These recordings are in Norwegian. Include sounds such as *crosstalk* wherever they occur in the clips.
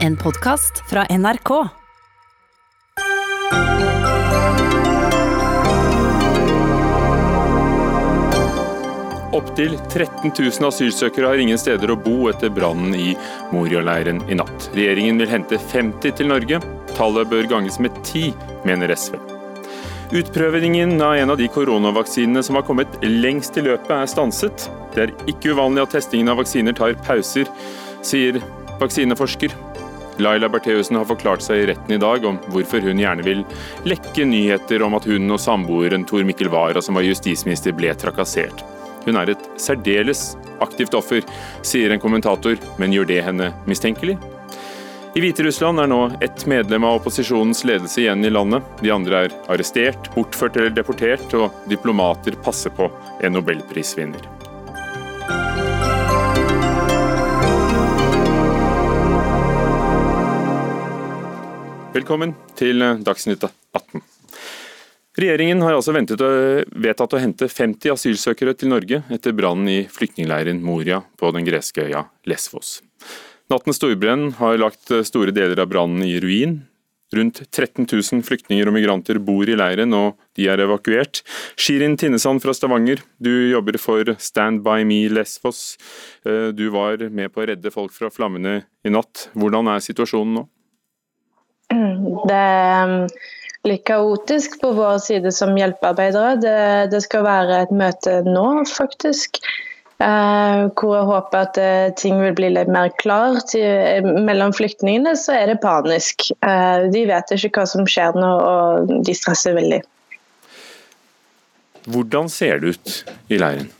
En podkast fra NRK. Opptil 13 000 asylsøkere har ingen steder å bo etter brannen i Moria-leiren i natt. Regjeringen vil hente 50 til Norge. Tallet bør ganges med 10, mener SV. Utprøvingen av en av de koronavaksinene som har kommet lengst i løpet, er stanset. Det er ikke uvanlig at testingen av vaksiner tar pauser, sier vaksineforsker. Laila Bertheussen har forklart seg i retten i dag om hvorfor hun gjerne vil lekke nyheter om at hun og samboeren Tor Mikkel Wara, som var justisminister, ble trakassert. Hun er et særdeles aktivt offer, sier en kommentator, men gjør det henne mistenkelig? I Hviterussland er nå ett medlem av opposisjonens ledelse igjen i landet. De andre er arrestert, bortført eller deportert, og diplomater passer på en nobelprisvinner. Velkommen til Dagsnytt 18. Regjeringen har altså ventet og vedtatt å hente 50 asylsøkere til Norge etter brannen i flyktningleiren Moria på den greske øya Lesvos. Nattens storbrenn har lagt store deler av brannen i ruin. Rundt 13 000 flyktninger og migranter bor i leiren, og de er evakuert. Shirin Tinnesand fra Stavanger, du jobber for Stand by me Lesvos. Du var med på å redde folk fra flammene i natt. Hvordan er situasjonen nå? Det er litt kaotisk på vår side som hjelpearbeidere. Det, det skal være et møte nå, faktisk. Uh, hvor jeg håper at uh, ting vil bli litt mer klar. Til, uh, mellom flyktningene så er det panisk. de vet ikke hva som skjer nå, og de stresser veldig. Hvordan ser det ut i leiren?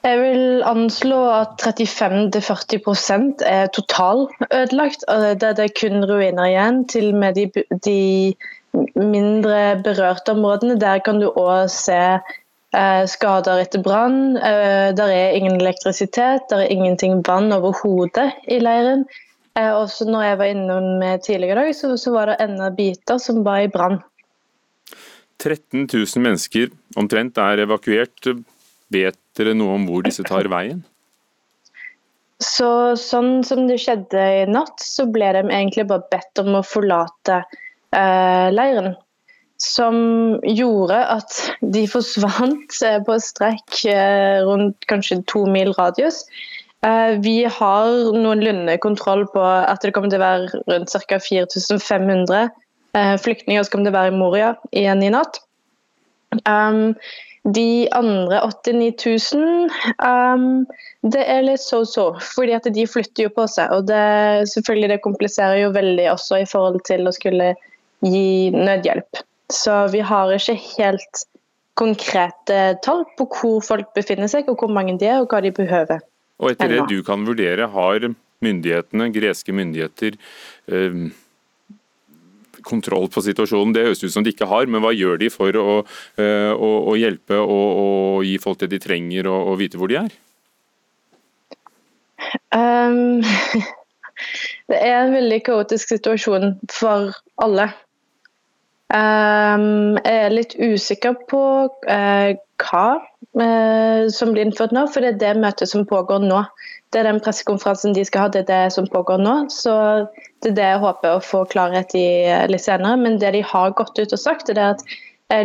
Jeg vil anslå at 35-40% er totalødelagt. Det er kun ruiner igjen. Til og med de, de mindre berørte områdene. Der kan du òg se eh, skader etter brann. Eh, der er ingen elektrisitet, der er ingenting vann overhodet i leiren. Eh, også når jeg var innom tidligere i dag, så, så var det enda biter som var i brann. 13 000 mennesker omtrent er evakuert. Vet dere noe om hvor disse tar veien? Så, sånn som det skjedde i natt, så ble de egentlig bare bedt om å forlate eh, leiren. Som gjorde at de forsvant eh, på strekk eh, rundt kanskje to mil radius. Eh, vi har noenlunde kontroll på at det kommer til å være rundt ca. 4500 eh, flyktninger som kommer til å være i Moria igjen i natt. Um, de andre 89 000 um, det er litt so-so, fordi at de flytter jo på seg. Og det, selvfølgelig det kompliserer jo veldig også i forhold til å skulle gi nødhjelp. Så vi har ikke helt konkrete tall på hvor folk befinner seg, og hvor mange de er, og hva de behøver. Og etter det du kan vurdere, har myndighetene, greske myndigheter, eh, kontroll på situasjonen. Det høres ut som de ikke har, men hva gjør de for å, eh, å, å hjelpe og, og, gi folk det de trenger og, og vite hvor de er? Um, *laughs* det er en veldig kaotisk situasjon for alle. Um, jeg er litt usikker på uh, hva uh, som blir innført nå, for det er det møtet som pågår nå. Det er den pressekonferansen de skal ha, det er det som pågår nå. Så det er det jeg håper å få klarhet i eh, litt senere. Men det de har gått ut og sagt, er at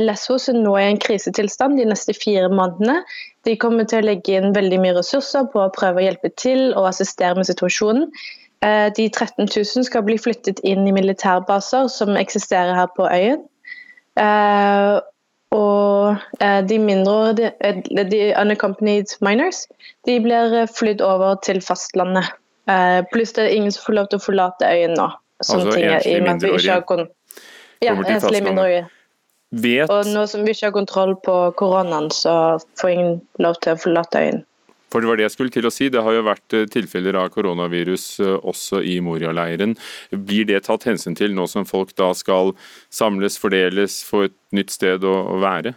Lesvos er nå i en krisetilstand de neste fire månedene. De kommer til å legge inn veldig mye ressurser på å prøve å hjelpe til og assistere med situasjonen. Eh, de 13 000 skal bli flyttet inn i militærbaser som eksisterer her på øyen. Og eh, de mindre, eh, de unaccompanied minors, de blir eh, flydd over til fastlandet. Pluss det er ingen som får lov til å forlate øyen nå. Altså enslige mindreårige kommer til fastlandet. Vet... Og nå som vi ikke har kontroll på koronaen, så får ingen lov til å forlate øyen. For det var det jeg skulle til å si. Det har jo vært eh, tilfeller av koronavirus eh, også i Moria-leiren. Blir det tatt hensyn til nå som folk da skal samles, fordeles, få et nytt sted å, være?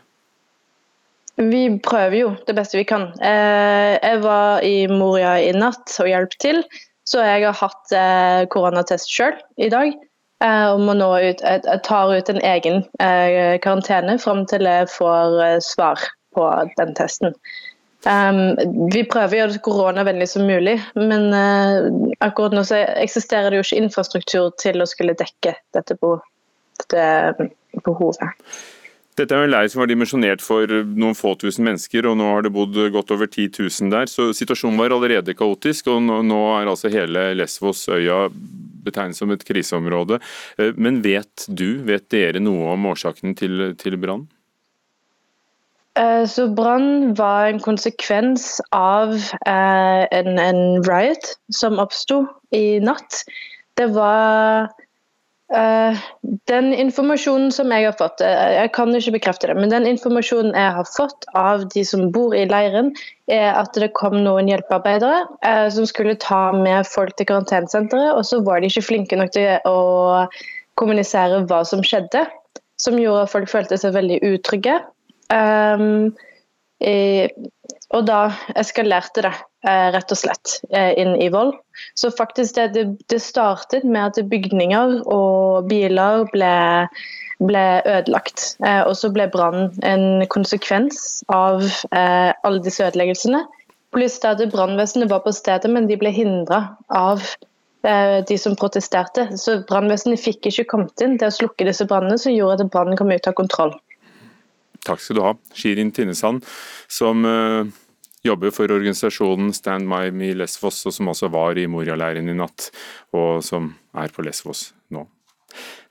Vi prøver jo det beste vi kan. Eh, jeg var i Moria i natt og hjalp til. Så jeg har hatt koronatest sjøl i dag. Og må nå ut, jeg tar ut en egen karantene fram til jeg får svar på den testen. Um, vi prøver å gjøre det koronavennlig som mulig, men uh, akkurat nå så eksisterer det jo ikke infrastruktur til å skulle dekke dette, dette behovet. Dette er en leir som var dimensjonert for noen få tusen mennesker, og nå har det bodd godt over 10 000 der. Så situasjonen var allerede kaotisk, og nå er altså hele Lesvos øya betegnet som et kriseområde. Eh, men vet du, vet dere noe om årsaken til, til brannen? Eh, så Brann var en konsekvens av eh, en, en riot som oppsto i natt. Det var Uh, den informasjonen som jeg har fått, jeg kan ikke bekrefte det, men den informasjonen jeg har fått av de som bor i leiren, er at det kom noen hjelpearbeidere som skulle ta med folk til karantenesenteret, og så var de ikke flinke nok til å kommunisere hva som skjedde, som gjorde at folk følte seg veldig utrygge. Um, i, og da eskalerte det eh, rett og slett eh, inn i vold. Så faktisk det, det, startet med at bygninger og biler ble, ble ødelagt. Eh, og så ble brannen en konsekvens av alle disse ødeleggelsene. Pluss at brannvesenet var på stedet, men de ble hindra av de som protesterte. Så brannvesenet fikk ikke kommet inn til å slukke disse brannene, som gjorde at brannen kom ut av kontroll. Takk skal du ha, Shirin Tinnesand, som uh, jobber for organisasjonen Stand My me Lesvos, og som også var i Moria-leiren i natt, og som er på Lesvos nå.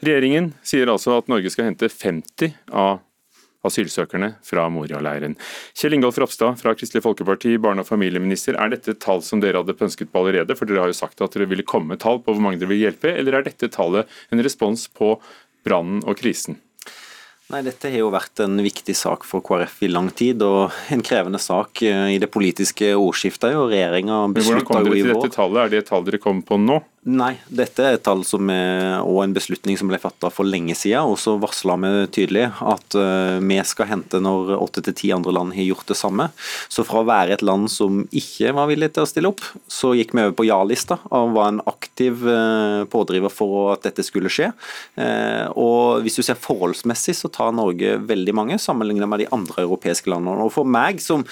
Regjeringen sier altså at Norge skal hente 50 av asylsøkerne fra Moria-leiren. Kjell Ingolf Ropstad fra Kristelig Folkeparti, barne- og familieminister. Er dette tall som dere hadde pønsket på allerede? For dere har jo sagt at dere ville komme med tall på hvor mange dere vil hjelpe, eller er dette tallet en respons på brannen og krisen? Nei, Dette har jo vært en viktig sak for KrF i lang tid, og en krevende sak eh, i det politiske ordskiftet. og regjeringa Hvordan kom dere til dette tallet? Er det et tall dere kom på nå? Nei, dette er et tall som er, og en beslutning som ble fatta for lenge siden. Og så varsla vi tydelig at uh, vi skal hente når åtte til ti andre land har gjort det samme. Så fra å være et land som ikke var villig til å stille opp, så gikk vi over på ja-lista og var en aktiv uh, pådriver for at dette skulle skje. Uh, og hvis du ser forholdsmessig, så tar Norge veldig mange sammenlignet med de andre europeiske landene. Og for meg som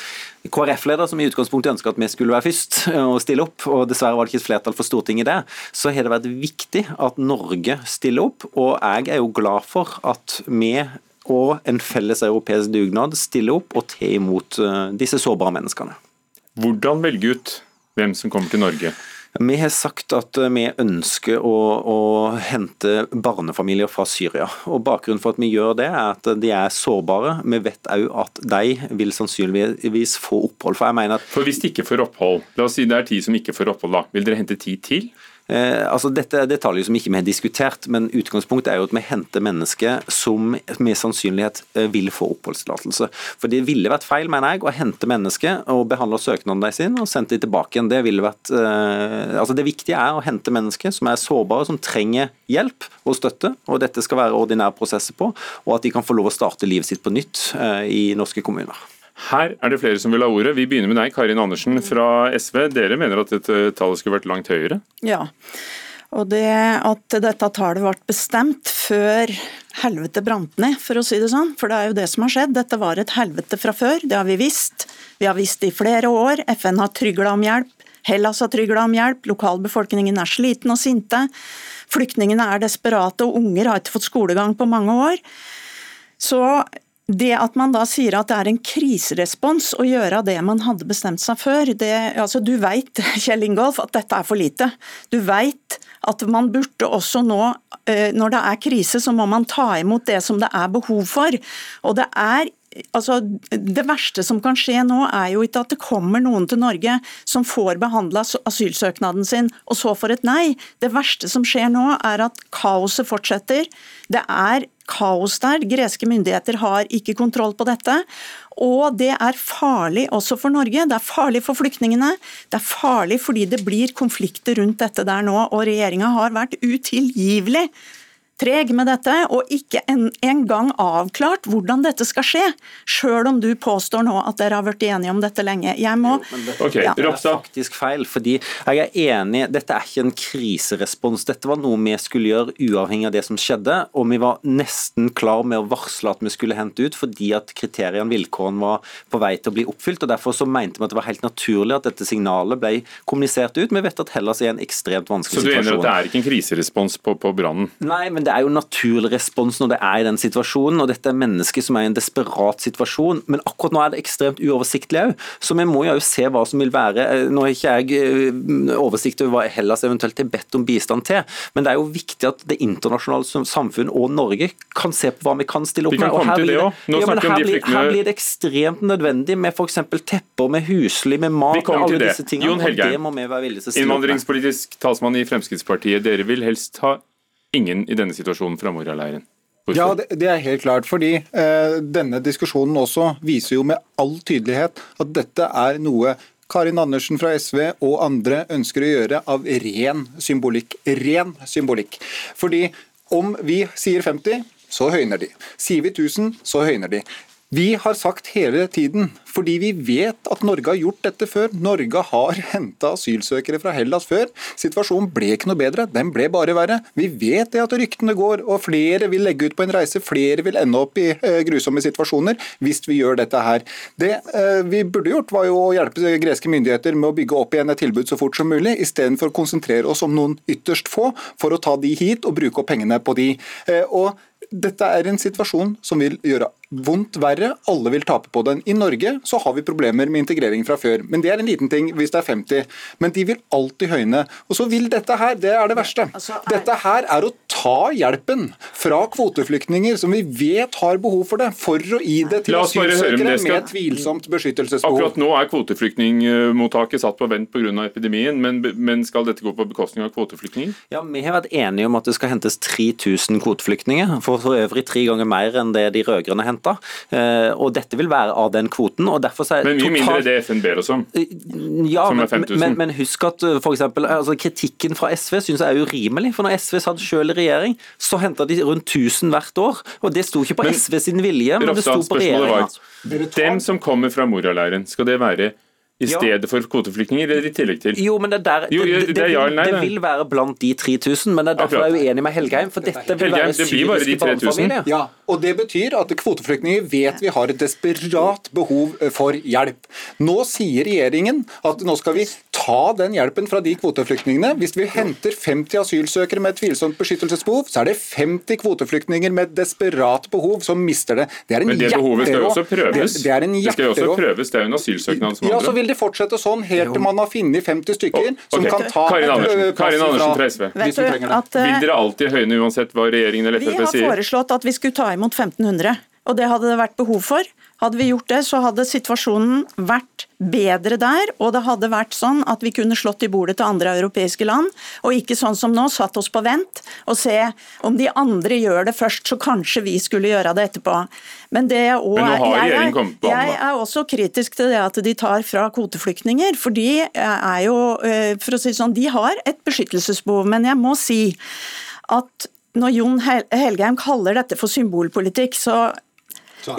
KrF-leder, som i utgangspunktet ønska at vi skulle være først og stille opp, og dessverre var det ikke et flertall for Stortinget det, så har det vært viktig at Norge stiller opp. Og jeg er jo glad for at vi og en felles europeisk dugnad stiller opp og tar imot eh, disse sårbare menneskene. Hvordan velge ut hvem som kommer til Norge? Vi har sagt at eh, vi ønsker å, å, hente barnefamilier fra Syria. og Bakgrunnen for at vi gjør det, er at de er sårbare. Vi vet òg at de vil sannsynligvis få opphold. For jeg mener at... For Hvis de ikke får opphold, la oss si det er ti som ikke får opphold, da, vil dere hente ti til? Eh, altså Dette er detaljer som ikke vi har diskutert, men utgangspunktet er jo at vi henter mennesker som med sannsynlighet eh, vil få oppholdstillatelse. For Det ville vært feil, mener jeg, å hente mennesker og behandle søknaden deres inn og sende dem tilbake igjen. Det ville vært, eh, altså det viktige er å hente mennesker som er sårbare, som trenger hjelp og støtte, og dette skal være ordinære prosesser på, og at de kan få lov å starte livet sitt på nytt eh, i norske kommuner. Her er det flere som vil ha ordet. Vi begynner med deg, Karin Andersen fra SV. Dere mener at dette tallet skulle vært langt høyere? Ja. Og det at dette tallet ble bestemt før helvete brant ned, for å si det sånn. For det er jo det som har skjedd. Dette var et helvete fra før, det har vi visst. Vi har visst det i flere år. FN har trygla om hjelp. Hellas har trygla om hjelp. Lokalbefolkningen er sliten og sinte. Flyktningene er desperate, og unger har ikke fått skolegang på mange år. Så det at man da sier at det er en kriserespons å gjøre det man hadde bestemt seg før, det, altså du vet *laughs* Kjell Ingolf, at dette er for lite. Du vet at man burde også nå, eh, når det er krise, så må man ta imot det som det er behov for. Og det er altså, Det verste som kan skje nå, er jo ikke at det kommer noen til Norge som får behandla asylsøknaden sin, og så får et nei. Det verste som skjer nå, er at kaoset fortsetter. Det er kaos der. Greske myndigheter har ikke kontroll på dette. Og det er farlig også for Norge. Det er farlig for flyktningene. Det er farlig fordi det blir konflikter rundt dette der nå. Og regjeringa har vært utilgivelig treg med dette, og ikke en, en gang avklart hvordan dette skal skje. Sjøl om du påstår nå at dere har vært enige om dette lenge. Jeg må Ok, Ja. Det er faktisk feil, fordi jeg er enig, dette er ikke en kriserespons. Dette var noe vi skulle gjøre uavhengig av det som skjedde, og vi var nesten klar med å varsle at vi skulle hente ut, fordi at kriteriene, vilkårene var på vei til å bli oppfylt. og Derfor så mente vi at det var helt naturlig at dette signalet ble kommunisert ut. Vi vet at Hellas er i en ekstremt Så vanskelig du er enig at det er ikke en kriserespons på, på brannen? Nei, men det er jo naturlig respons når det er i den situasjonen, og dette er mennesker som er i en desperat situasjon. Men akkurat nå er det ekstremt uoversiktlig òg, så vi må jo se hva som vil være eh, Nå har ikke jeg eh, oversikt over hva Hellas eventuelt har bedt om bistand til, men det er jo viktig at det internasjonale samfunn og Norge kan se på hva vi kan stille opp kan med. og her blir det. Nå ja, her de blir- Her blir det ekstremt nødvendig med f.eks. tepper, med husly, med mat, med alle det. disse tingene. Jon Helgheim, det. Innvandringspolitisk talsmann i Fremskrittspartiet, dere vil helst ha ingen i denne situasjonen fra Moria-leiren. Ja, det, det er helt klart. fordi eh, denne diskusjonen også viser jo med all tydelighet at dette er noe Karin Andersen fra SV og andre ønsker å gjøre av ren symbolikk. Ren symbolikk. Fordi om vi sier 50, så høyner de. Sier vi 1000, så høyner de. Vi har sagt hele tiden, fordi vi vet at Norge har gjort dette før. Norge har henta asylsøkere fra Hellas før. Situasjonen ble ikke noe bedre, den ble bare verre. Vi vet det at ryktene går, og flere vil legge ut på en reise. Flere vil ende opp i eh, grusomme situasjoner hvis vi gjør dette her. Det eh, vi burde gjort, var jo å hjelpe greske myndigheter med å bygge opp igjen et tilbud så fort som mulig, istedenfor å konsentrere oss om noen ytterst få for å ta de hit og bruke opp pengene på de. Eh, og dette er en situasjon som vil gjøre vondt verre. Alle vil tape på den. I Norge så har vi problemer med integrering fra før. Men det er en liten ting hvis det er 50. Men de vil alltid høyne. Og så vil dette her, det er det verste. Altså, Dette her er å ta hjelpen fra kvoteflyktninger som vi vet har behov for det, for å gi det til asylsøkere skal- med tvilsomt beskyttelsesbehov. Akkurat nå er kvoteflyktningmottaket satt på vent pga. epidemien, men, men skal dette gå på bekostning av kvoteflyktninger? Ja, Vi har vært enige om at det skal hentes 3000 kvoteflyktninger, for for øvrig tre ganger mer enn det de rød-grønne henta. Og dette vil være av den kvoten. og derfor så er Men mye mindre er det FN ber oss om. Ja, som er men, 5000. men, men husk at uh, for eksempel, altså, kritikken fra SV synes jeg er urimelig. For når SV satt selv i regjering, så henta de rundt 1000 hvert år. Og det sto ikke på Men, SV sin vilje, men det sto på regjeringa. Dem som kommer fra Moria-leiren, skal det være i Ja. stedet for kvoteflyktninger eller i tillegg til? Jo, men det, der, Jo, det, det er vil, ja nei, det det. vil være blant de 3000, men det er derfor Akkurat. jeg er uenig med Helgheim. For dette vil Helgheim, være det blir bare de syriske 3000. barnefamilier. Ja, og det betyr at kvoteflyktninger vet vi har et desperat behov for hjelp. Nå sier regjeringen at nå skal vi ta den hjelpen fra de kvoteflyktningene. Hvis vi henter 50 asylsøkere med et tvilsomt beskyttelsesbehov, så er det 50 kvoteflyktninger med et desperat behov som mister det. Det er en Men det behovet skal jo også prøves. Det, det er en Det skal jo også prøves, det er jo en asylsøknad som Ja. Vil det fortsette sånn helt til man har funnet 50 stykker som kan ta Karin Andersen, Karin Andersen fra SV. de som trenger det. at eh, Vil dere alltid høyne uansett hva regjeringen eller Vi har foreslått at vi skulle ta imot 1500, og det hadde det vært behov for. Hadde vi gjort det, så hadde situasjonen vært bedre der, og det hadde vært sånn at vi kunne slått i bordet til andre europeiske land, og ikke sånn som nå, satt oss på vent og se om de andre gjør det først, så kanskje vi skulle gjøre det etterpå. Men det jeg også Men er- jeg er- banen, Jeg er også kritisk til det at de tar fra kvoteflyktninger, for de er jo, eh, for å si det sånn, de har et beskyttelsesbehov. Men jeg må si at når Jon Hel- Helgheim kaller dette for symbolpolitikk, så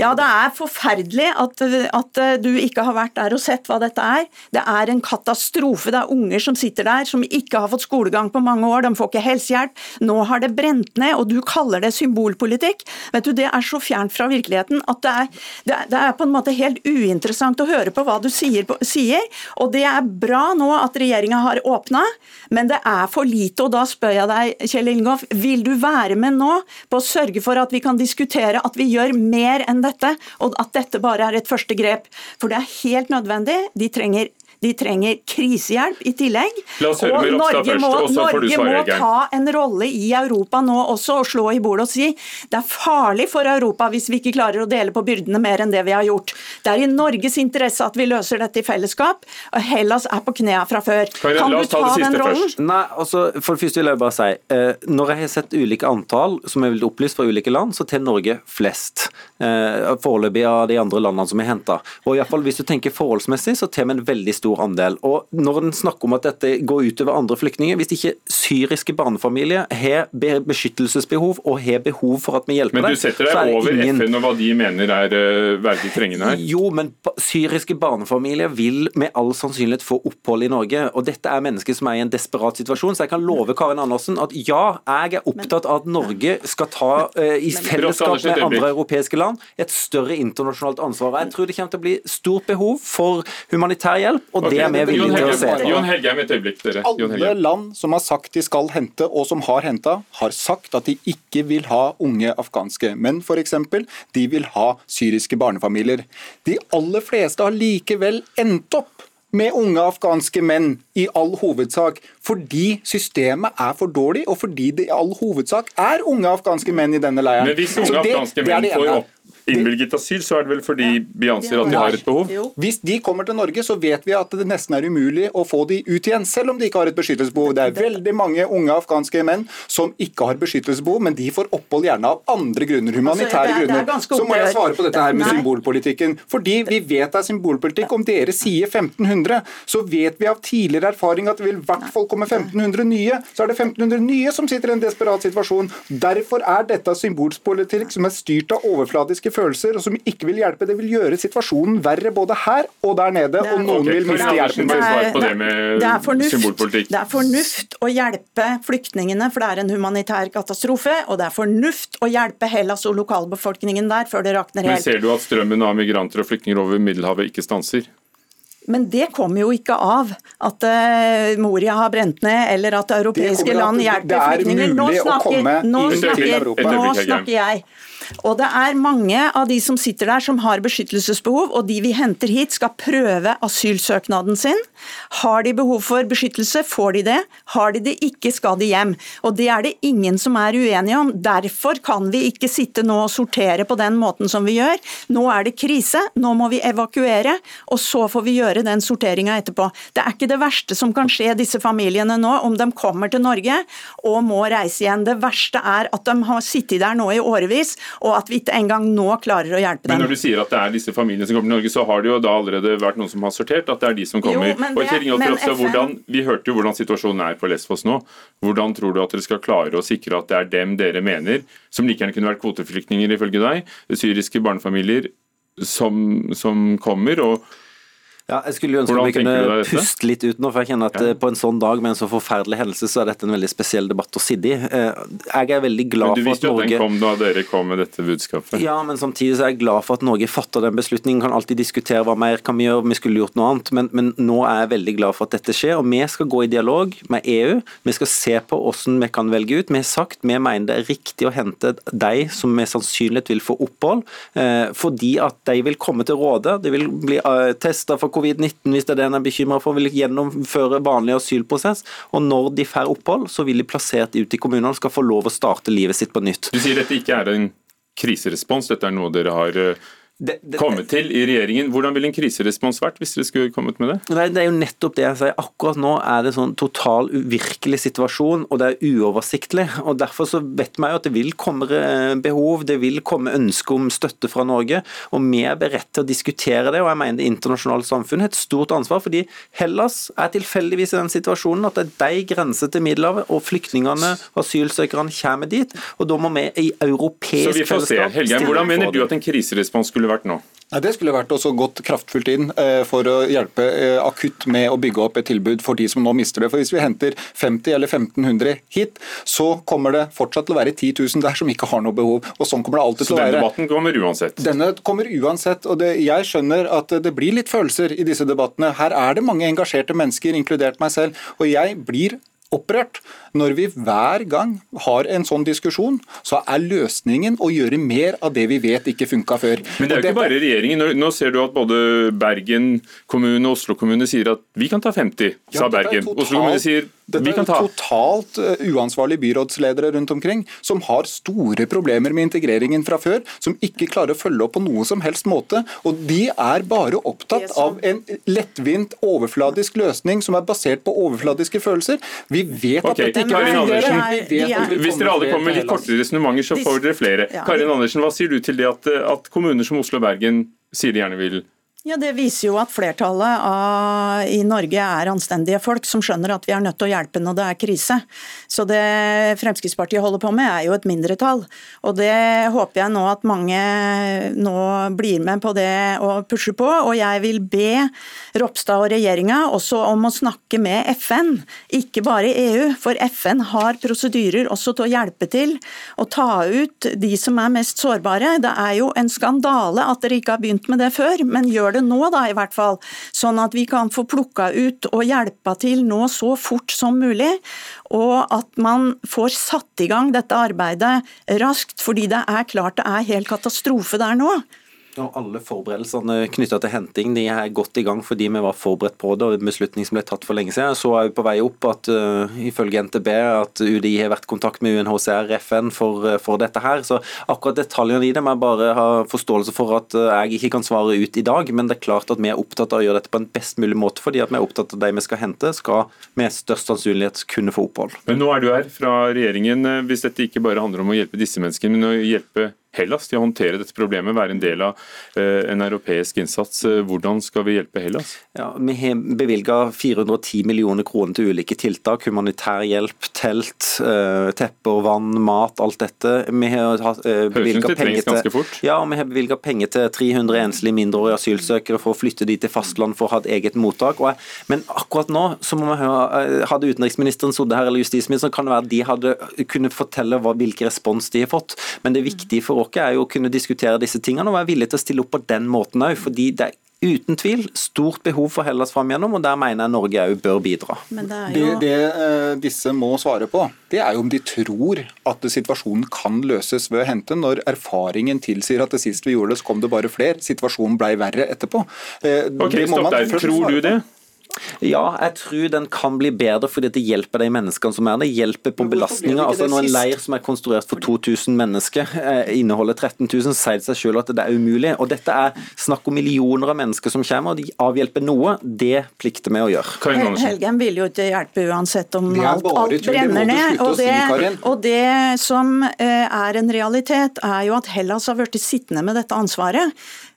ja, det er forferdelig at, at du ikke har vært der og sett hva dette er. Det er en katastrofe. Det er unger som sitter der som ikke har fått skolegang på mange år. De får ikke helsehjelp. Nå har det brent ned, og du kaller det symbolpolitikk. Vet du, Det er så fjernt fra virkeligheten at det er, det det er på en måte helt uinteressant å høre på hva du sier. på- sier. Og det er bra nå at regjeringa har åpna, men det er for lite. Og da spør jeg deg, Kjell Ingolf, vil du være med nå på å sørge for at vi kan diskutere at vi gjør mer enn dette, og at dette bare er et første grep? For det er helt nødvendig. De trenger de trenger krisehjelp i tillegg. La oss høre og med Ropstad Norge først, må, og så får du Norge svare, må Geir. ta en rolle i Europa nå også og slå i bordet og si det er farlig for Europa hvis vi ikke klarer å dele på byrdene mer enn det vi har gjort. Det er i Norges interesse at vi løser dette i fellesskap. og Hellas er på knærne fra før. Karin, kan du ta ta det den rollen? først. Nei, altså, for det første vil jeg bare si eh, Når jeg har sett ulike antall som er opplyst fra ulike land, så til Norge flest. Eh, foreløpig av de andre landene som er henta. Hvis du tenker forholdsmessig, så tar vi en veldig stor andel. Og Når en snakker om at dette går utover andre flyktninger, hvis ikke syriske barnefamilier har beskyttelsesbehov og har behov for at vi hjelper dem Men du setter deg over ingen... FN og hva de mener er uh, verdig trengende her? Jo, men syriske barnefamilier vil med all sannsynlighet få opphold i Norge. og Dette er mennesker som er i en desperat situasjon. Så jeg kan love Karin Andersen at ja, jeg er opptatt av at Norge skal ta uh, i fellesskap med andre europeiske land et større internasjonalt ansvar. Jeg tror det kommer til å bli stort behov for humanitær hjelp, og okay. det er vi villige til å se på. Jon Helgheim, et øyeblikk, dere. Alle land som har sagt de skal hente, og som har henta, har sagt at de ikke vil ha unge afghanske menn, f.eks. De vil ha syriske barnefamilier. De aller fleste har likevel endt opp med unge afghanske menn, i all hovedsak. Fordi systemet er for dårlig, og fordi det i all hovedsak er unge afghanske menn i denne leiren. Men hvis unge afghanske menn får opp innvilget asyl, så er det vel fordi vi anser at de har et behov? Hvis de kommer til Norge, så vet vi at det nesten er umulig å få de ut igjen, selv om de ikke har et beskyttelsesbehov. Det er veldig mange unge afghanske menn som ikke har beskyttelsesbehov, men de får opphold gjerne av andre grunner, humanitære altså, grunner. Så må jeg svare på dette her med symbolpolitikken. Fordi vi vet det er symbolpolitikk. Om dere sier 1500, så vet vi av tidligere erfaring at det vil i hvert fall komme 1500 nye. Så er det 1500 nye som sitter i en desperat situasjon. Derfor er dette symbolpolitikk som er styrt av overfladiske følelser og som ikke vil hjelpe. Det vil gjøre situasjonen verre både her og der nede, og noen okay, vil miste hjelpen. Det er, det, det, er fornuft, det er fornuft å hjelpe flyktningene, for det er en humanitær katastrofe. Og det er fornuft å hjelpe Hellas og lokalbefolkningen der før det rakner helt. Men ser du at strømmen av migranter og flyktninger over Middelhavet ikke stanser? Men det kommer jo ikke av at uh, Moria har brent ned, eller at europeiske land hjelper flyktninger. Nå snakker, nå snakker, nå snakker jeg. Og det er mange av de som sitter der som har beskyttelsesbehov, og de vi henter hit skal prøve asylsøknaden sin. Har de behov for beskyttelse, får de det. Har de det ikke, skal de hjem. Og det er det ingen som er uenige om. Derfor kan vi ikke sitte nå og sortere på den måten som vi gjør. Nå er det krise, nå må vi evakuere, og så får vi gjøre den sorteringa etterpå. Det er ikke det verste som kan skje disse familiene nå, om de kommer til Norge og må reise igjen. Det verste er at de har sittet der nå i årevis og at vi ikke engang nå klarer å hjelpe dem. Men når du sier at det er disse familiene som kommer til Norge, så har det jo da allerede vært noen som har sortert at det er de som kommer. Jo, og men også, hvordan, Vi hørte jo hvordan situasjonen er på Lesvos nå. Hvordan tror du at dere skal klare å sikre at det er dem dere mener, som like gjerne kunne vært kvoteflyktninger ifølge deg, syriske barnefamilier, som, som kommer? og ja, jeg skulle jo ønske vi kunne puste litt ut nå, for jeg kjenner at ja. Eh, på en sånn dag med en så forferdelig hendelse, så er dette en veldig spesiell debatt å sitte i. Eh, jeg er veldig glad for at Norge Men Du visste jo at den kom da dere kom med dette budskapet? Ja, men samtidig så er jeg glad for at Norge fatter den beslutningen. Kan alltid diskutere hva mer kan vi gjøre, vi skulle gjort noe annet. Men, men nå er jeg veldig glad for at dette skjer, og vi skal gå i dialog med EU. Vi skal se på hvordan vi kan velge ut. Vi har sagt vi mener det er riktig å hente de som med sannsynlighet vil få opphold, eh, fordi at de vil komme til råde. De vil bli testa for covid-19 hvis det er det en er bekymra for, vil gjennomføre vanlig asylprosess. Og når de får opphold, så vil de plassert ut i kommunene og skal få lov å starte livet sitt på nytt. Du sier dette ikke er en kriserespons, dette er noe dere har eh, det, det, kommet til i regjeringen. Hvordan ville en kriserespons vært hvis dere skulle kommet med det? Nei, Det er jo nettopp det jeg sier. Akkurat nå er det sånn total uvirkelig situasjon, og det er uoversiktlig. og Derfor så vet vi jo at det vil komme behov, det vil komme ønske om støtte fra Norge. og Vi er beredt til å diskutere det. og jeg mener Det internasjonale samfunnet har et stort ansvar. fordi Hellas er tilfeldigvis i den situasjonen at det er de grenser til Middelhavet, og flyktningene og asylsøkerne kommer dit. og Da må vi i europeisk fellesskap Så vi får se. Helgen, Hvordan mener du at en kriserespons skulle vært nå? Nei, det skulle vært også gått kraftfullt inn eh, for å hjelpe eh, akutt med å bygge opp et tilbud for de som nå mister det. For Hvis vi henter 50 eller 1500 hit, så kommer det fortsatt til å være 10 000 der som ikke har noe behov. Og sånn kommer det alltid til å være. Så denne debatten kommer uansett? Denne kommer uansett. og det, Jeg skjønner at det blir litt følelser i disse debattene. Her er det mange engasjerte mennesker, inkludert meg selv. Og jeg blir opprørt når vi hver gang har en sånn diskusjon, så er løsningen å gjøre mer av det vi vet ikke funka før. Men det er jo ikke bare regjeringen. Nå ser du at både Bergen kommune og Oslo kommune sier at vi kan ta 50, sa Bergen. Oslo kommune sier vi kan ta. dette er totalt uh, uansvarlige byrådsledere rundt omkring, som har store problemer med integreringen fra før, som ikke klarer å følge opp på noe som helst måte. Og de er bare opptatt av en lettvint, overfladisk løsning som er basert på overfladiske følelser. Vi vet at okay. dette ikke Karin Andersen, Hvis dere alle kommer med litt kortere resonnementer, så får dere flere. Karin Andersen, hva sier du til det at, at kommuner som Oslo og Bergen sier de gjerne vil Ja, Det viser jo at flertallet av, i Norge er anstendige folk som skjønner at vi er nødt til å hjelpe når det er krise. Så det Fremskrittspartiet holder på med er jo et mindretall. Og det håper jeg nå at mange nå blir med på det og pusher på. Og jeg vil be Ropstad og regjeringa også om å snakke med FN, ikke bare EU. For FN har prosedyrer også til å hjelpe til å ta ut de som er mest sårbare. Det er jo en skandale at dere ikke har begynt med det før, men gjør det det nå, da, i hvert fall. Sånn at vi kan få plukka ut og hjelpa til nå så fort som mulig. Og at man får satt i gang dette arbeidet raskt, fordi det er klart det er helt katastrofe der nå. Og alle forberedelsene knytta til henting de er godt i gang fordi vi var forberedt på det. og beslutning som ble tatt for lenge siden. Så er vi på vei opp at uh, ifølge NTB at UDI har vært i kontakt med UNHCR FN for, uh, for, dette her. Så akkurat detaljene i det må jeg bare ha forståelse for at uh, jeg ikke kan svare ut i dag. Men det er klart at vi er opptatt av å gjøre dette på en best mulig måte, fordi at vi er opptatt av at de vi skal hente, skal med størst sannsynlighet kunne få opphold. Men nå er du her fra regjeringen. Hvis dette ikke bare handler om å hjelpe disse menneskene, men å hjelpe Hellas til å håndtere dette problemet, være en del av eh, en europeisk innsats. Eh, hvordan skal vi hjelpe Hellas? Ja, vi har bevilga 410 millioner kroner til ulike tiltak. Humanitær hjelp, telt, eh, tepper, vann, mat, alt dette. Vi har bevilga penger til ja, vi har bevilget penger til 300 enslige mindreårige asylsøkere for å flytte de til fastland for å ha et eget mottak. Men akkurat nå så må vi høre, hadde utenriksministeren sittet her, eller justisministeren, kan det være at de hadde kunnet fortelle hva, hvilken respons de har fått. Men det er viktig for oss er jo å kunne diskutere disse tingene og være villig til å stille opp på den måten òg. Fordi det er uten tvil stort behov for Hellas fram igjennom, og der mener jeg Norge òg bør bidra. Det, jo... det, det, eh, disse må svare på, det er jo om de tror at situasjonen kan løses ved å hente, når erfaringen tilsier at det sist vi gjorde det, så kom det bare flere. Situasjonen ble verre etterpå. Eh, ok, stopp der. Tror du det? Ja, jeg tror den kan bli bedre fordi det hjelper de menneskene som er der. Hjelper på belastninga. Altså, når en leir som er konstruert for 2000 mennesker eh, inneholder 13 000, sier det seg selv at det er umulig. Og Dette er snakk om millioner av mennesker som kommer, og de avhjelper noe. Det plikter vi å gjøre. Helgen vil jo ikke hjelpe uansett om alt, alt brenner ned. Og det, og det som eh, er en realitet, er jo at Hellas har blitt sittende med dette ansvaret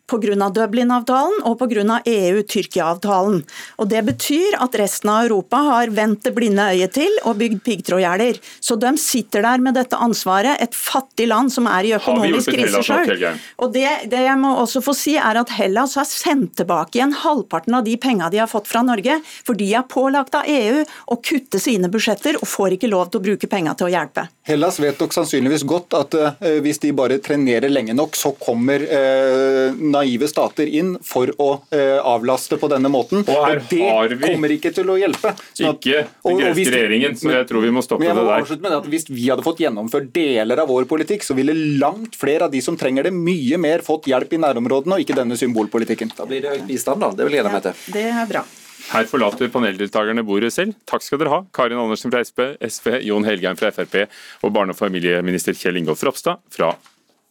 pga. Dublin-avtalen og pga. EU-Tyrkia-avtalen. Og Det betyr at resten av Europa har vendt det blinde øyet til og bygd piggtrådgjerder. Så de sitter der med dette ansvaret, et fattig land som er i økonomisk krise sjøl. Og det, det, jeg må også få si er at Hellas har sendt tilbake igjen halvparten av de penga de har fått fra Norge, for de er pålagt av EU å kutte sine budsjetter og får ikke lov til å bruke penga til å hjelpe. Hellas vet nok sannsynligvis godt at uh, hvis de bare trenerer lenge nok, så kommer uh, naive stater inn for å uh, avlaste på denne måten. Og her og det har vi kommer ikke til å hjelpe. Sånn at, ikke den greske regjeringen, så jeg tror vi må stoppe det der. Med at hvis vi hadde fått gjennomført deler av vår politikk, så ville langt flere av de som trenger det, mye mer fått hjelp i nærområdene, og ikke denne symbolpolitikken. Da blir det høy bistand, da. Det vil jeg gjerne meg til. Ja, det er bra. Her forlater paneldeltakerne bordet selv. Takk skal dere ha. Karin Andersen fra SP, SV, Jon Helgheim fra Frp og barne- og familieminister Kjell Ingolf Ropstad fra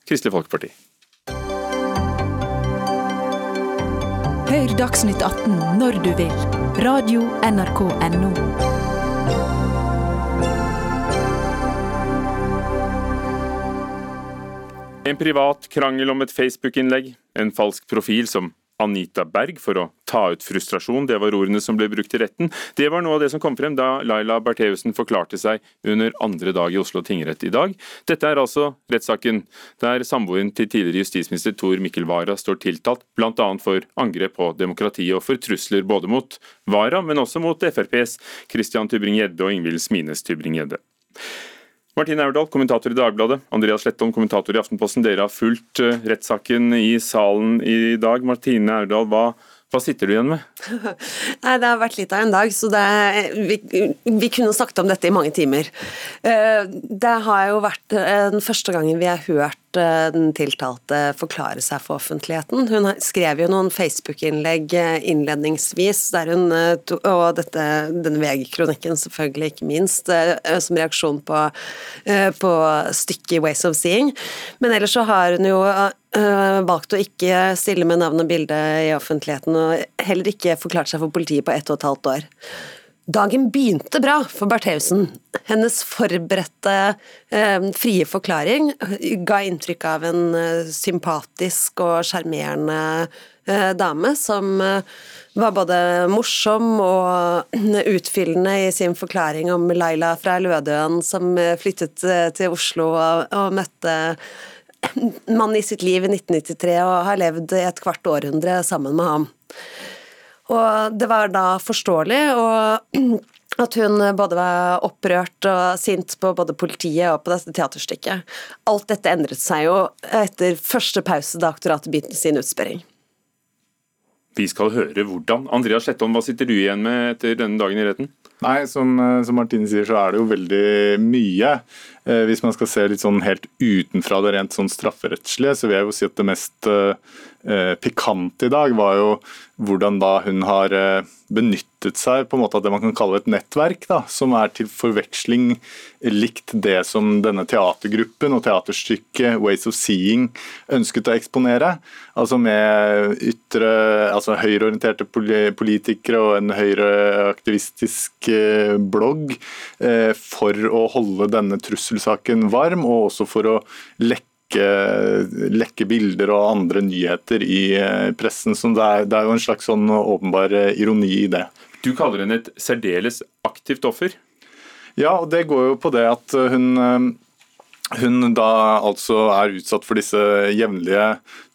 Kristelig Folkeparti. Hør Dagsnytt 18 når du vil. Radio NRK Radio.nrk.no. En privat krangel om et Facebook-innlegg, en falsk profil som Anita Berg for å ta ut frustrasjon, det var ordene som ble brukt i retten. Det var noe av det som kom frem da Laila Bertheussen forklarte seg under andre dag i Oslo tingrett i dag. Dette er altså rettssaken der samboeren til tidligere justisminister Tor Mikkel Wara står tiltalt, bl.a. for angrep på demokratiet og for trusler både mot Wara, men også mot FrPs Christian Tybring-Gjedde og Ingvild Smines Tybring-Gjedde. Martine Aurdal, kommentator i Dagbladet. Andreas Slettholm, kommentator i Aftenposten. Dere har fulgt eh, rettssaken i salen i dag. Martine Aurdal, hva, hva sitter du igjen med? *laughs* Nei, Det har vært litt av en dag, så det, vi, vi, kunne snakket om dette i mange timer. Eh, det har jo vært eh, den første gangen vi har hørt Eh, den tiltalte forklare seg for offentligheten. Hun skrev jo noen Facebook-innlegg eh, innledningsvis, der hun, eh, og dette, denne VG-kronikken selvfølgelig ikke minst, som reaksjon på, på stykket 'Ways of Seeing'. Men ellers så har hun jo valgt å ikke stille med navn og bilde i offentligheten, og heller ikke forklart seg for politiet på ett og et halvt år. Dagen begynte bra for Bertheussen. Hennes forberedte, eh, frie forklaring ga inntrykk av en eh, sympatisk og sjarmerende dame som var både morsom og utfyllende i sin forklaring om Laila fra Lødøen som flyttet til Oslo og, og møtte mann i sitt liv i 1993 og har levd et kvart århundre sammen med ham. Og det var da forståelig og at hun både var opprørt og sint på både politiet og på dette teaterstykket. Alt dette endret seg jo etter første pause da aktoratet begynte sin utspørring. Vi skal høre hvordan. Andreas Slettholm, hva sitter du igjen med etter denne dagen i retten? Nei, som, som Martine sier, så er det jo veldig mye. Eh, hvis man skal se litt sånn helt utenfra det rent sånn strafferettslige, så vil jeg jo si at det mest eh, eh pikante i dag var jo hvordan da hun har benyttet seg på en måte av det man kan kalle et nettverk, da, som er til forveksling likt det som denne teatergruppen og teaterstykket Ways of Seeing ønsket å eksponere. Altså med ytre, altså høyreorienterte politikere og en høyreaktivistisk blogg for å holde denne trusselsaken varm, og også for å lekke lekke, lekke, bilder og andre nyheter i eh, pressen. Så det er, det er jo en slags sånn åpenbar eh, ironi i det. Du kaller henne et særdeles aktivt offer? Ja, og det går jo på det at hun eh, hun da altså er utsatt for disse jevnlige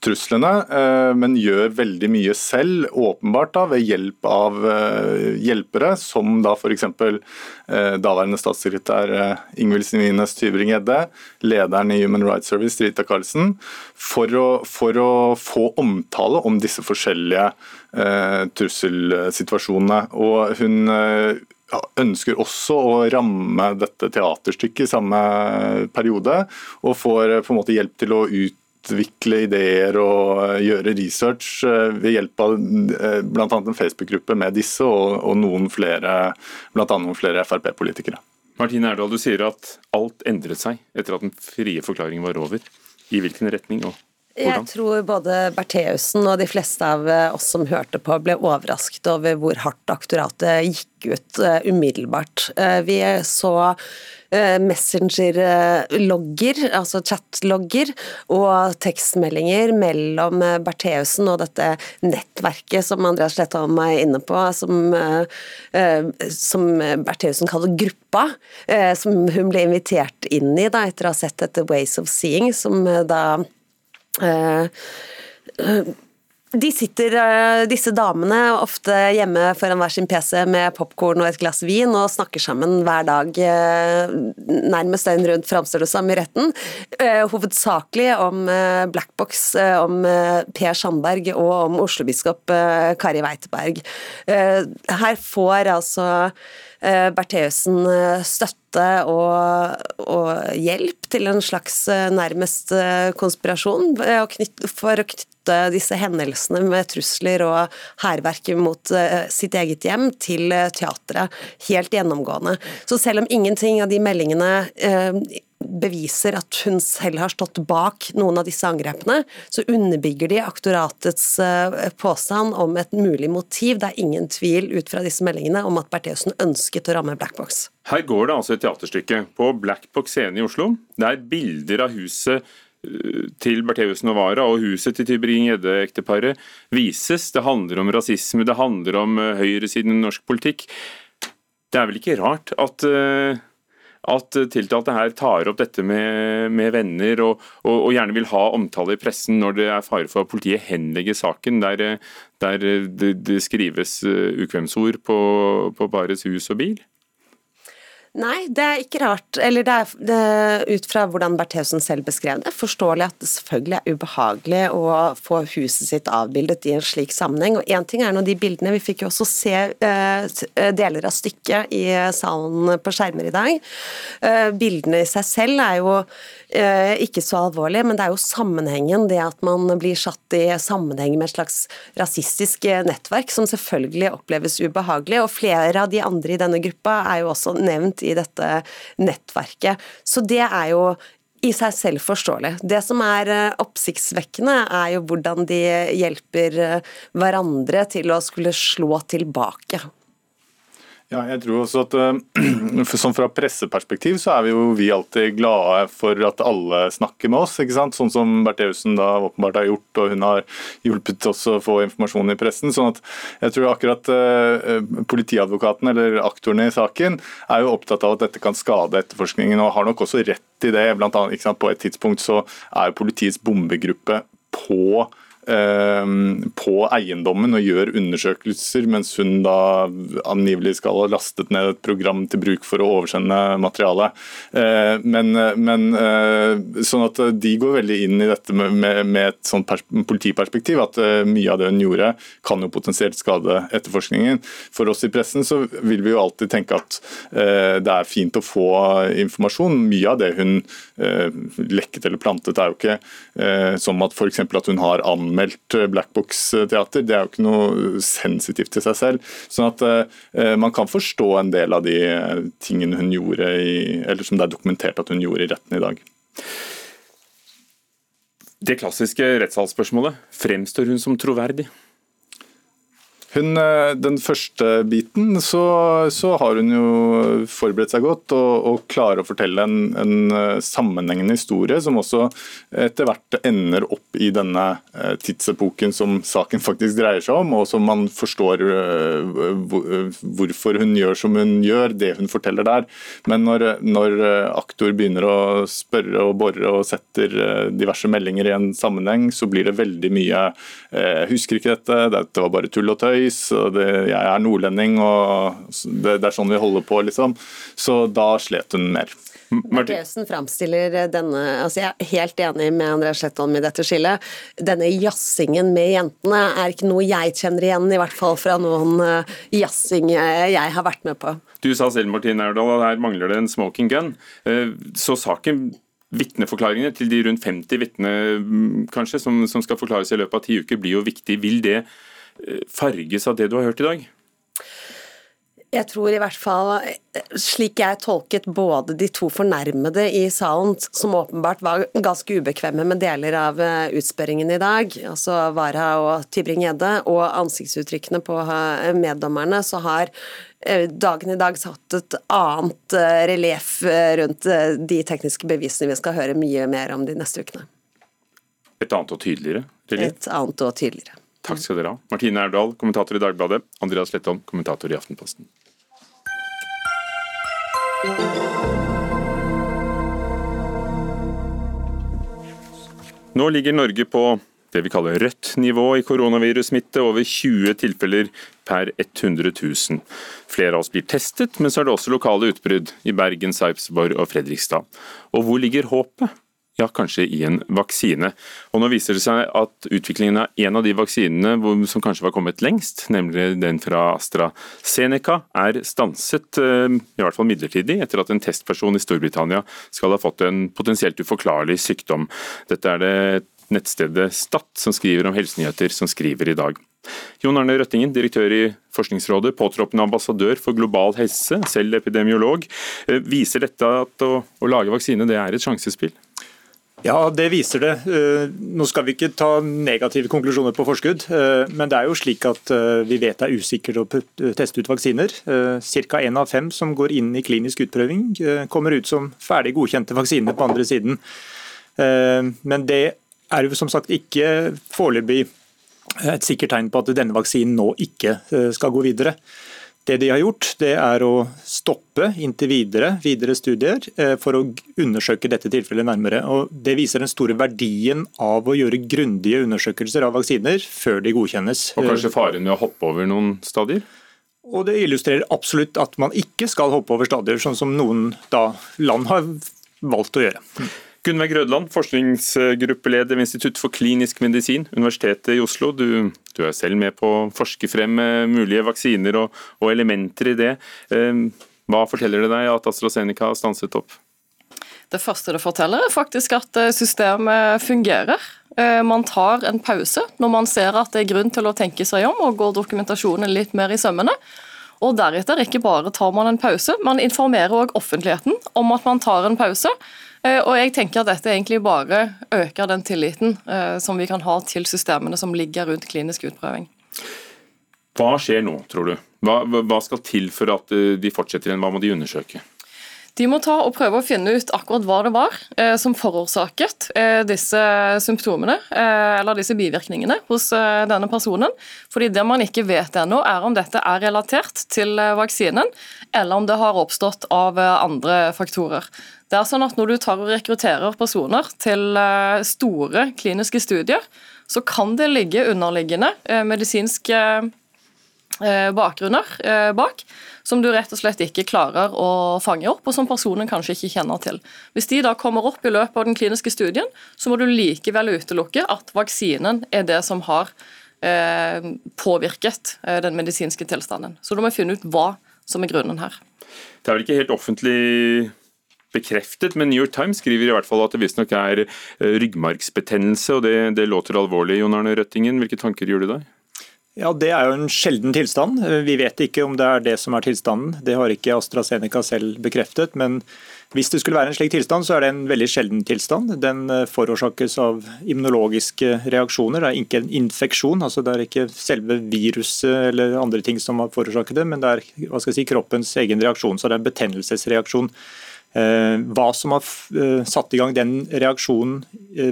truslene, eh, men gjør veldig mye selv, åpenbart da, ved hjelp av eh, hjelpere, som da f.eks. Eh, daværende statssekretær Ingvild Sinines Tybring-Gjedde, lederen i Human Rights Service, Rita Karlsen, for å, for å få omtale om disse forskjellige trusselsituasjonene. Og hun ønsker også å ramme dette teaterstykket i samme periode, og får på en måte hjelp til å utvikle ideer og gjøre research eh, ved hjelp av eh, bl.a. en Facebook-gruppe med disse og noen flere, blant annet noen flere Frp-politikere. Martine Erdal, du sier at alt endret seg etter at den frie forklaringen var over. I hvilken retning? og jeg tror både Bertheussen og de fleste av eh, oss som hørte på, ble overrasket over hvor hardt aktoratet gikk ut uh, umiddelbart. Uh, vi så uh, Messenger-logger, altså chat-logger, og tekstmeldinger mellom Bertheussen og dette nettverket som Andreas Slettholm er inne på, som, som Bertheussen kaller Gruppa, som hun ble invitert inn i da, etter å ha sett dette Ways of Seeing, som da Eh, de sitter, eh, disse damene, ofte hjemme foran hver sin PC med popkorn og et glass vin og snakker sammen hver dag, eh, nærmest døgn rundt, framstår det som i retten. Hovedsakelig om Blackbox, om Per Sandberg og om oslobiskop Kari Weiteberg. Her får altså Bertheussen støtte støtte og, og, hjelp til en slags eh, nærmest eh, konspirasjon for å knytte disse hendelsene med trusler og hærverk mot eh, sitt eget hjem til teatret helt gjennomgående. Så selv om ingenting av de meldingene beviser at hun selv har stått bak noen av disse angrepene, så underbygger de aktoratets påstand om et mulig motiv. Det er ingen tvil ut fra disse meldingene om at Bertheussen ønsket å ramme Black Box. Her går det altså et teaterstykke på Black Box scene i Oslo. Det er bilder av huset eh, til Bertheussen Novara og huset til Tybring-Gjedde-ekteparet vises. Det handler om rasisme, det handler om eh, høyresiden i norsk politikk. Det er vel ikke rart at, eh, at tiltalte her tar opp dette med, med venner og, og, og, gjerne vil ha omtale i pressen når det er fare for at politiet henlegger saken, der, der det, det, skrives ukvemsord på, på pares hus og bil? Nei, det er ikke rart. Eller det er, det, ut fra hvordan Bertheussen selv beskrev det, forståelig at det selvfølgelig er ubehagelig å få huset sitt avbildet i en slik sammenheng. Og én ting er nå de bildene, vi fikk jo også se eh, deler av stykket i salen på skjermer i dag. Eh, bildene i seg selv er jo eh, ikke så alvorlige, men det er jo sammenhengen, det at man blir satt i sammenheng med et slags rasistisk nettverk, som selvfølgelig oppleves ubehagelig. Og flere av de andre i denne gruppa er jo også nevnt i dette nettverket. Så det er jo i seg selv forståelig. Det som er eh, oppsiktsvekkende, er jo hvordan de hjelper eh, hverandre til å skulle slå tilbake. Ja, jeg tror også at *clears throat* uh, sånn Fra presseperspektiv så er vi jo vi alltid glade for at alle snakker med oss. ikke sant? Sånn som Bertheussen da åpenbart har gjort, og hun har hjulpet oss å få informasjon i pressen. sånn at jeg tror akkurat uh, Politiadvokaten eller aktorene i saken er jo opptatt av at dette kan skade etterforskningen, og har nok også rett i det. Blant annet? På et tidspunkt så er politiets bombegruppe på på eiendommen og gjør undersøkelser, mens hun da angivelig skal ha lastet ned et program til bruk for å oversende materialet. Eh, men, men eh, sånn at de går veldig inn i dette med, med et sånt politiperspektiv, at eh, mye av det hun gjorde kan jo potensielt skade etterforskningen. For oss i pressen så vil vi jo alltid tenke at det er fint å få informasjon. Mye av det hun lekket eller plantet er jo ikke som at f.eks. at hun har anmeldt anmeldt eh, blackbox-teater. Det er jo ikke noe sensitivt til seg selv. Sånn at uh, man kan forstå en del av de tingene hun gjorde, i, eller som det er dokumentert at hun gjorde i retten i dag. Det klassiske rettssalsspørsmålet, fremstår hun som troverdig? Hun, eh, den første biten så, så, har hun jo forberedt seg godt og, og klarer å fortelle en, en, eh, sammenhengende historie som også etter hvert ender opp i denne eh, tidsepoken som saken faktisk dreier seg om, og som man forstår hvorfor hun gjør som hun gjør, det hun forteller der. Men når, når aktor begynner å spørre og bore og setter diverse meldinger i en sammenheng, så blir det veldig mye husker ikke dette, dette var bare tull og tøy Paris, og det, jeg er nordlending, og det, det, er sånn vi holder på, liksom. Så da slet hun mer. Martinsen framstiller denne altså Jeg er helt enig med Andreas Slettholm i dette skillet. Denne jazzingen med jentene er ikke noe jeg kjenner igjen, i hvert fall fra noen uh, jazzing jeg har vært med på. Du sa selv Martin Aurdal, at her mangler det en smoking gun. Uh, så saken Vitneforklaringene til de rundt 50 vitnene mm, kanskje, som, som skal forklares i løpet av ti uker, blir jo viktig. Vil det farges av det du har hørt i dag? Jeg tror i hvert fall, slik jeg tolket både de to fornærmede i salen, som åpenbart var ganske ubekvemme med deler av eh, utspørringen i dag, altså Vara og Tybring-Gjedde, og ansiktsuttrykkene på eh, meddommerne, så har eh, dagen i dag satt et annet relieff rundt de tekniske bevisene vi skal høre mye mer om de neste ukene. Et annet og tydeligere relieff? Et annet og tydeligere. Takk skal dere ha. Martine Erdal, kommentator i Dagbladet. Andreas Lettholm, kommentator i Aftenposten. Nå ligger Norge på det vi kaller rødt nivå i koronavirussmitte, over 20 tilfeller per 100 000. Flere av oss blir testet, men så er det også lokale utbrudd i Bergen, Sarpsborg og Fredrikstad. Og hvor ligger håpet? Ja, kanskje i en vaksine. Og Nå viser det seg at utviklingen av en av de vaksinene som kanskje var kommet lengst, nemlig den fra AstraZeneca, er stanset, eh, i hvert fall midlertidig, etter at en testperson i Storbritannia skal ha fått en potensielt uforklarlig sykdom. Dette er det nettstedet Statt som skriver om helsenyheter, som skriver i dag. Jon Arne Røttingen, direktør i Forskningsrådet, påtroppende ambassadør for global helse, selv epidemiolog. Eh, viser dette at å, å lage vaksine det er et sjansespill? Ja, det viser det. Eh, nå skal vi ikke ta negative konklusjoner på forskudd, eh, men det er jo slik at eh, vi vet det er usikkert å teste ut vaksiner. Ca. én av fem som går inn i klinisk utprøving, kommer ut som ferdig godkjente vaksiner på andre siden. Men det er jo som sagt ikke foreløpig et sikkert tegn på at denne vaksinen nå ikke skal gå videre. Det de har gjort, det er å stoppe inntil videre, videre studier eh, for å undersøke dette tilfellet nærmere. Og det viser den store verdien av å gjøre grundige undersøkelser av vaksiner før de godkjennes. Og kanskje faren med å hoppe over noen stadier? Og Det illustrerer absolutt at man ikke skal hoppe over stadier, sånn som noen da, land har valgt å gjøre. Gunnveig Rødland, forskningsgruppeleder ved Institutt for klinisk medisin, Universitetet i Oslo. Du, du er selv med på å forske frem mulige vaksiner og, og, elementer i det. Ehm, hva forteller det deg at AstraZeneca har stanset opp? Det første det forteller, er faktisk at eh, systemet fungerer. Eh, man tar en pause når man ser at det er grunn til å tenke seg om, og går dokumentasjonen litt mer i sømmene. Og deretter ikke bare tar man en pause, man informerer òg offentligheten om at man tar en pause. Eh, og jeg tenker at dette egentlig bare øker den tilliten som vi kan ha til systemene som ligger rundt klinisk utprøving. Hva skjer nå, tror du? Hva, hva skal til for at eh, de fortsetter igjen? Hva må de undersøke? De må ta og prøve å finne ut akkurat hva det var eh, som forårsaket eh, disse symptomene, eh, eller disse bivirkningene hos eh, denne personen. Fordi Det man ikke vet ennå, er om dette er relatert til eh, vaksinen, eller om det har oppstått av andre faktorer. Det er sånn at Når du tar og rekrutterer personer til store kliniske studier, så kan det ligge underliggende medisinske bakgrunner bak som du rett og slett ikke klarer å fange opp, og som personen kanskje ikke kjenner til. Hvis de da kommer opp i løpet av den kliniske studien, så må du likevel utelukke at vaksinen er det som har eh, påvirket eh, den medisinske tilstanden. Så du må finne ut hva som er grunnen her. Det er vel ikke helt offentlig bekreftet, men New York Times skriver i hvert fall at det visstnok er eh, ryggmargsbetennelse, og det, det låter alvorlig. Jon Arne Røttingen, hvilke tanker gjør du deg? Ja, Det er jo en sjelden tilstand. Vi vet ikke om det er det som er tilstanden. Det har ikke AstraZeneca selv bekreftet. Men hvis det skulle være en slik tilstand, så er det en veldig sjelden tilstand. Den eh, forårsakes av immunologiske reaksjoner. Det er ikke en infeksjon. altså Det er ikke selve viruset eller andre ting som har forårsaket det, men det er si, kroppens egen reaksjon. Så det er en betennelsesreaksjon. Eh, hva som har eh, satt i gang den reaksjonen,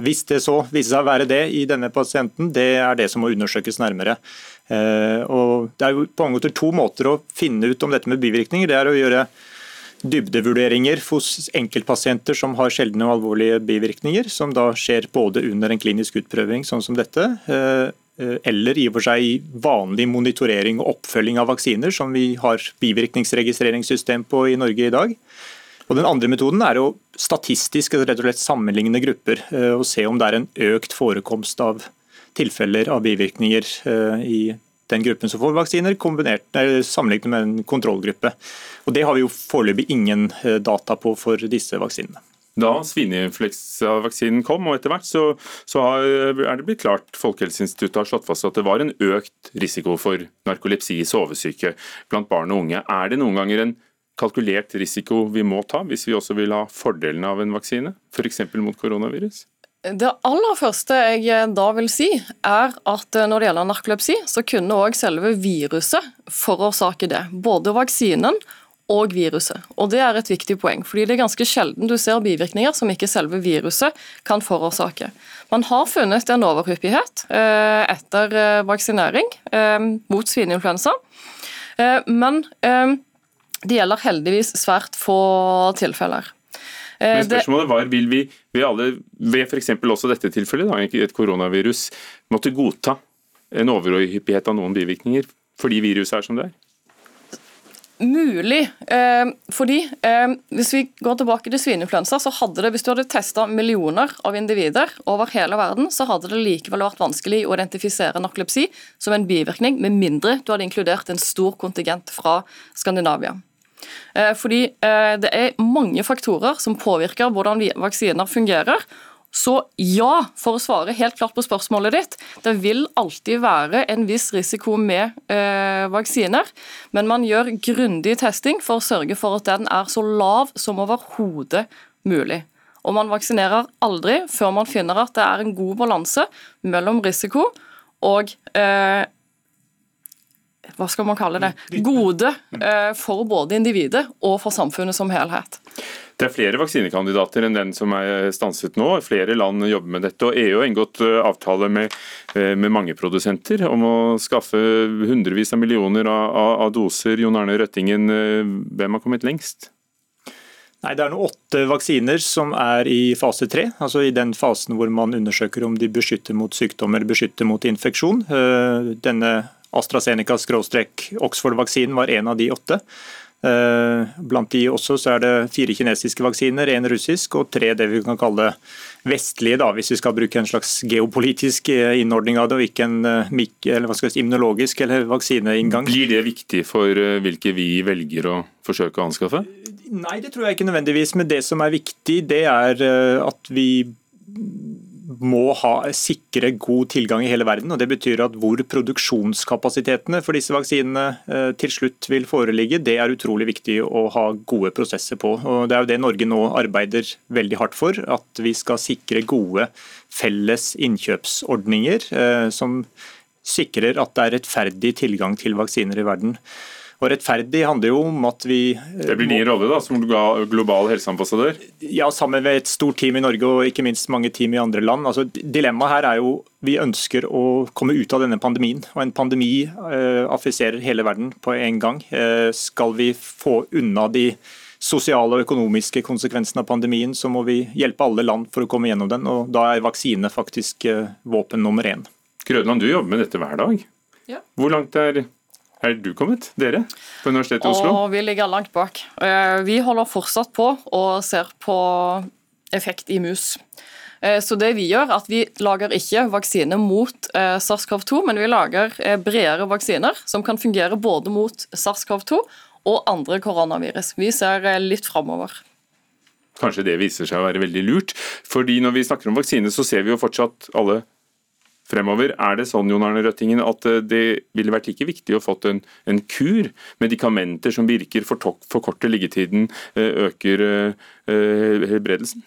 hvis det så viser seg å være det i denne pasienten, det er det som må undersøkes nærmere. Eh, og Det er jo på mange måter to måter å finne ut om dette med bivirkninger. Det er å gjøre dybdevurderinger hos enkeltpasienter som har sjeldne og alvorlige bivirkninger, som da skjer både under en klinisk utprøving sånn som dette, eh, eller i og for seg vanlig monitorering og oppfølging av vaksiner, som vi har bivirkningsregistreringssystem på i Norge i dag. Og Den andre metoden er å statistisk rett og slett sammenligne grupper eh, og se om det er en økt forekomst av tilfeller av bivirkninger eh, i den gruppen som får vaksiner, sammenlignet med en kontrollgruppe. Og Det har vi jo foreløpig ingen eh, data på for disse vaksinene. Da svineinfluensavaksinen kom, og etter hvert så, så, er det blitt klart Folkehelseinstituttet har slått fast at det var en økt risiko for narkolepsi, sovesyke, blant barn og unge. Er det noen ganger en kalkulert risiko vi må ta, hvis vi også vil ha fordelene av en vaksine, f.eks. mot koronavirus? Det aller første jeg da vil si, er at når det gjelder narkolepsi, så kunne òg selve viruset forårsake det. Både vaksinen og viruset. Og Det er et viktig poeng, fordi det er ganske sjelden du ser bivirkninger som ikke selve viruset kan forårsake. Man har funnet en overhyppighet eh, etter eh, vaksinering eh, mot svineinfluensa, men det gjelder heldigvis svært få tilfeller. Eh, Men spørsmålet var, Vil vi vi alle, ved f.eks. også dette tilfellet, da, et koronavirus, måtte godta en overhyppighet av noen bivirkninger fordi viruset er som det er? Mulig. Eh, fordi eh, Hvis vi går tilbake til svineinfluensa, så hadde det, hvis du hadde testa millioner av individer over hele verden, så hadde det likevel vært vanskelig å identifisere narkolepsi som en bivirkning, med mindre du hadde inkludert en stor kontingent fra Skandinavia. Eh, fordi eh, det er mange faktorer som påvirker hvordan vaksiner fungerer. Så ja, for å svare helt klart på spørsmålet ditt, det vil alltid være en viss risiko med eh, vaksiner, men man gjør grundig testing for å sørge for at den er så lav som overhodet mulig. Og man vaksinerer aldri før man finner at det er en god balanse mellom risiko og eh, hva skal man kalle det, gode eh, for både individet og for samfunnet som helhet. Det er flere vaksinekandidater enn den som er stanset nå. Flere land jobber med dette. og EU har inngått eh, avtale med, eh, med, mange produsenter om å skaffe hundrevis av millioner av, av, av doser. Jon Arne Røttingen, hvem har kommet lengst? Nei, Det er nå åtte vaksiner som er i fase tre, altså i den fasen hvor man undersøker om de beskytter mot sykdommer, beskytter mot infeksjon. Denne AstraZeneca-Oxford-vaksinen var en av de åtte. Eh, blant de også så er det fire kinesiske vaksiner, én russisk og tre det vi kan kalle vestlige, da, hvis vi skal bruke en slags geopolitisk eh, innordning av det, og ikke en eh, eller si, immunologisk eller vaksineinngang. Blir det viktig for hvilke vi velger å forsøke å anskaffe? Nei, det tror jeg ikke nødvendigvis. Men det som er viktig, det er at vi må ha, sikre god tilgang i hele verden. og Det betyr at hvor produksjonskapasitetene for disse vaksinene eh, til slutt vil foreligge, det er utrolig viktig å ha gode prosesser på. og Det er jo det Norge nå arbeider veldig hardt for. At vi skal sikre gode felles innkjøpsordninger eh, som sikrer at det er rettferdig tilgang til vaksiner i verden. Og Rettferdig handler jo om at vi Det blir din rolle da, som global helseambassadør? Ja, sammen med et stort team i Norge og ikke minst mange team i andre land. Altså, dilemmaet her er jo vi ønsker å komme ut av denne pandemien. Og en pandemi eh, affiserer hele verden på en gang. Eh, skal vi få unna de sosiale og økonomiske konsekvensene av pandemien, så må vi hjelpe alle land for å komme gjennom den. og Da er vaksine faktisk eh, våpen nummer én. Grønland, du jobber med dette hver dag. Ja. Hvor langt er, er du kommet, dere, på Universitetet i Oslo? Og vi ligger langt bak. Eh, vi holder fortsatt på og ser på effekt i mus. Eh, så det Vi gjør at vi lager ikke vaksine mot SARS-CoV-2, men vi lager bredere vaksiner som kan fungere både mot SARS-CoV-2 og andre koronavirus. Vi ser eh, litt framover. Kanskje det viser seg å være veldig lurt. fordi Når vi snakker om vaksine, så ser vi jo fortsatt alle fremover. Er det sånn Jon Arne Røttingen, at eh, det ville vært like viktig å fått en, en kur, medikamenter som virker, forkorter liggetiden, eh, øker helbredelsen?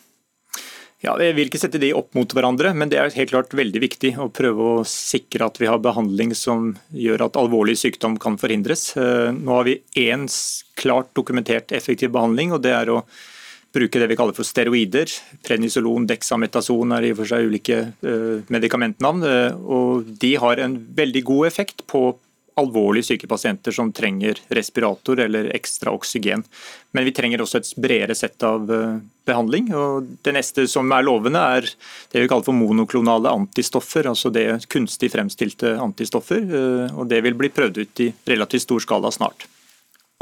Ja, Jeg vil ikke sette de opp mot hverandre, men det er helt klart veldig viktig å prøve å sikre at vi har behandling som gjør at alvorlig sykdom kan forhindres. Eh, nå har vi én klart dokumentert effektiv behandling, og det er å bruke det vi kaller for steroider. Prednisolon, dexametason er i og for seg ulike eh, medikamentnavn. Eh, og De har en veldig god effekt på alvorlig syke pasienter som trenger respirator eller ekstra oksygen. Men vi trenger også et bredere sett av eh, behandling. og Det neste som er lovende, er det vi kaller for monoklonale antistoffer. altså det Kunstig fremstilte antistoffer. Og Det vil bli prøvd ut i relativt stor skala snart.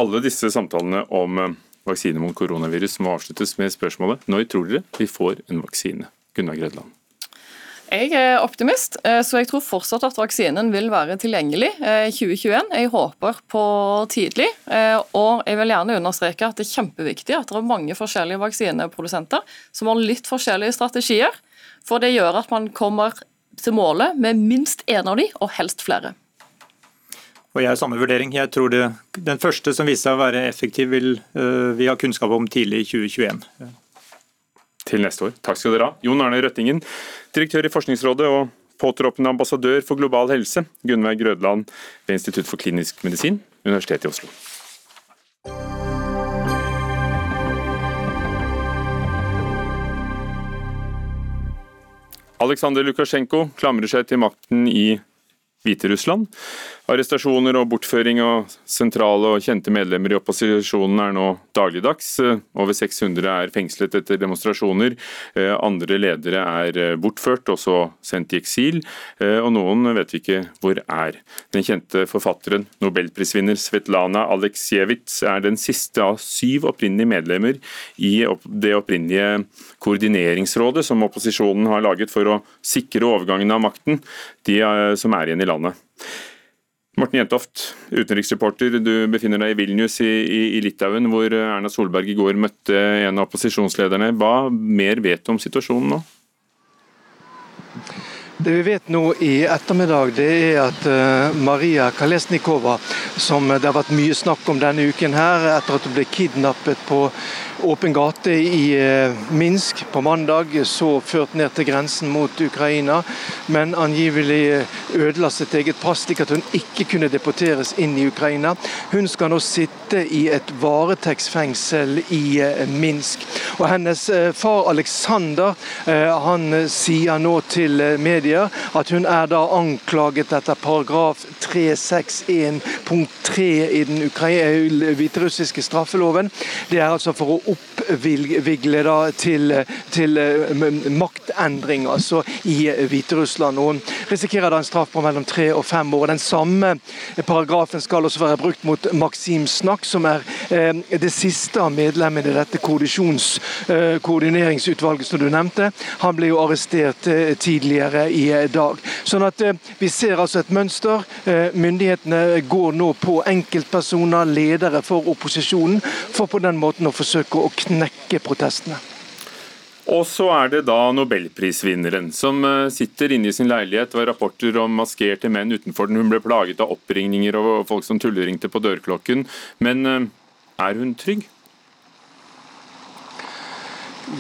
Alle disse samtalene om vaksine mot koronavirus må avsluttes med spørsmålet når tror dere vi får en vaksine? Gunnar Gredland. Jeg er optimist, eh, så jeg tror fortsatt at vaksinen vil være tilgjengelig eh, i 2021. Jeg håper på tidlig, eh, og jeg vil gjerne understreke at det er kjempeviktig at det er mange forskjellige vaksineprodusenter som har litt forskjellige strategier. For det gjør at man kommer til målet med minst én av de, og helst flere. Og jeg har samme vurdering. Jeg tror det, Den første som viser seg å være effektiv, vil uh, vi ha kunnskap om tidlig i 2021 til neste år. Takk skal dere ha. Jon Arne Røttingen, direktør i Forskningsrådet og påtroppende ambassadør for global helse, Gunnveig Grødland ved Institutt for klinisk medisin, Universitetet i Oslo. Aleksandr Lukasjenko klamrer seg til makten i Hviterussland. Arrestasjoner og bortføring av sentrale og kjente medlemmer i opposisjonen er nå dagligdags. Over 600 er fengslet etter demonstrasjoner. Eh, andre ledere er eh, bortført, og så sendt i eksil. Eh, og noen vet vi ikke hvor er. Den kjente forfatteren, nobelprisvinner Svetlana Aleksejevitsj, er den siste av syv opprinnelige medlemmer i det opprinnelige koordineringsrådet som opposisjonen har laget for å sikre overgangen av makten, de som er igjen i landet. Morten Jentoft, utenriksreporter. Du befinner deg i Vilnius i, i, i, Litauen, hvor Erna Solberg i går møtte en av opposisjonslederne. Hva mer vet du om situasjonen nå? Det vi vet nå i ettermiddag, det er at uh, Maria Kalesnikova, som det har vært mye snakk om denne uken her, etter at hun ble kidnappet på åpen gate i eh, Minsk på mandag, så ført ned til grensen mot Ukraina, men angivelig eh, ødela sitt eget pass, slik at hun ikke kunne deporteres inn i Ukraina. Hun skal nå sitte i et varetektsfengsel i eh, Minsk. Og Hennes far Aleksander han sier nå til medier at hun er da anklaget etter paragraf 361 punkt 3 i den hviterussiske straffeloven. Det er altså for å oppvigle til, til maktendringer maktendring altså i Hviterussland. og risikerer da en straff på mellom tre og fem år. Den samme paragrafen skal også være brukt mot Maksim Snakk, som er eh, det siste av medlemmene i dette eh, koordineringsutvalget som du nevnte. Han ble jo arrestert tidligere i dag. Sånn at Vi ser altså et mønster. Myndighetene går nå på enkeltpersoner, ledere for opposisjonen, for på den måten å forsøke å knekke protestene. Og så er det da nobelprisvinneren som eh, sitter inne i sin leilighet. Det var rapporter om maskerte menn utenfor den. Hun ble plaget av oppringninger og folk som tulleringte på dørklokken. Men eh, er hun trygg?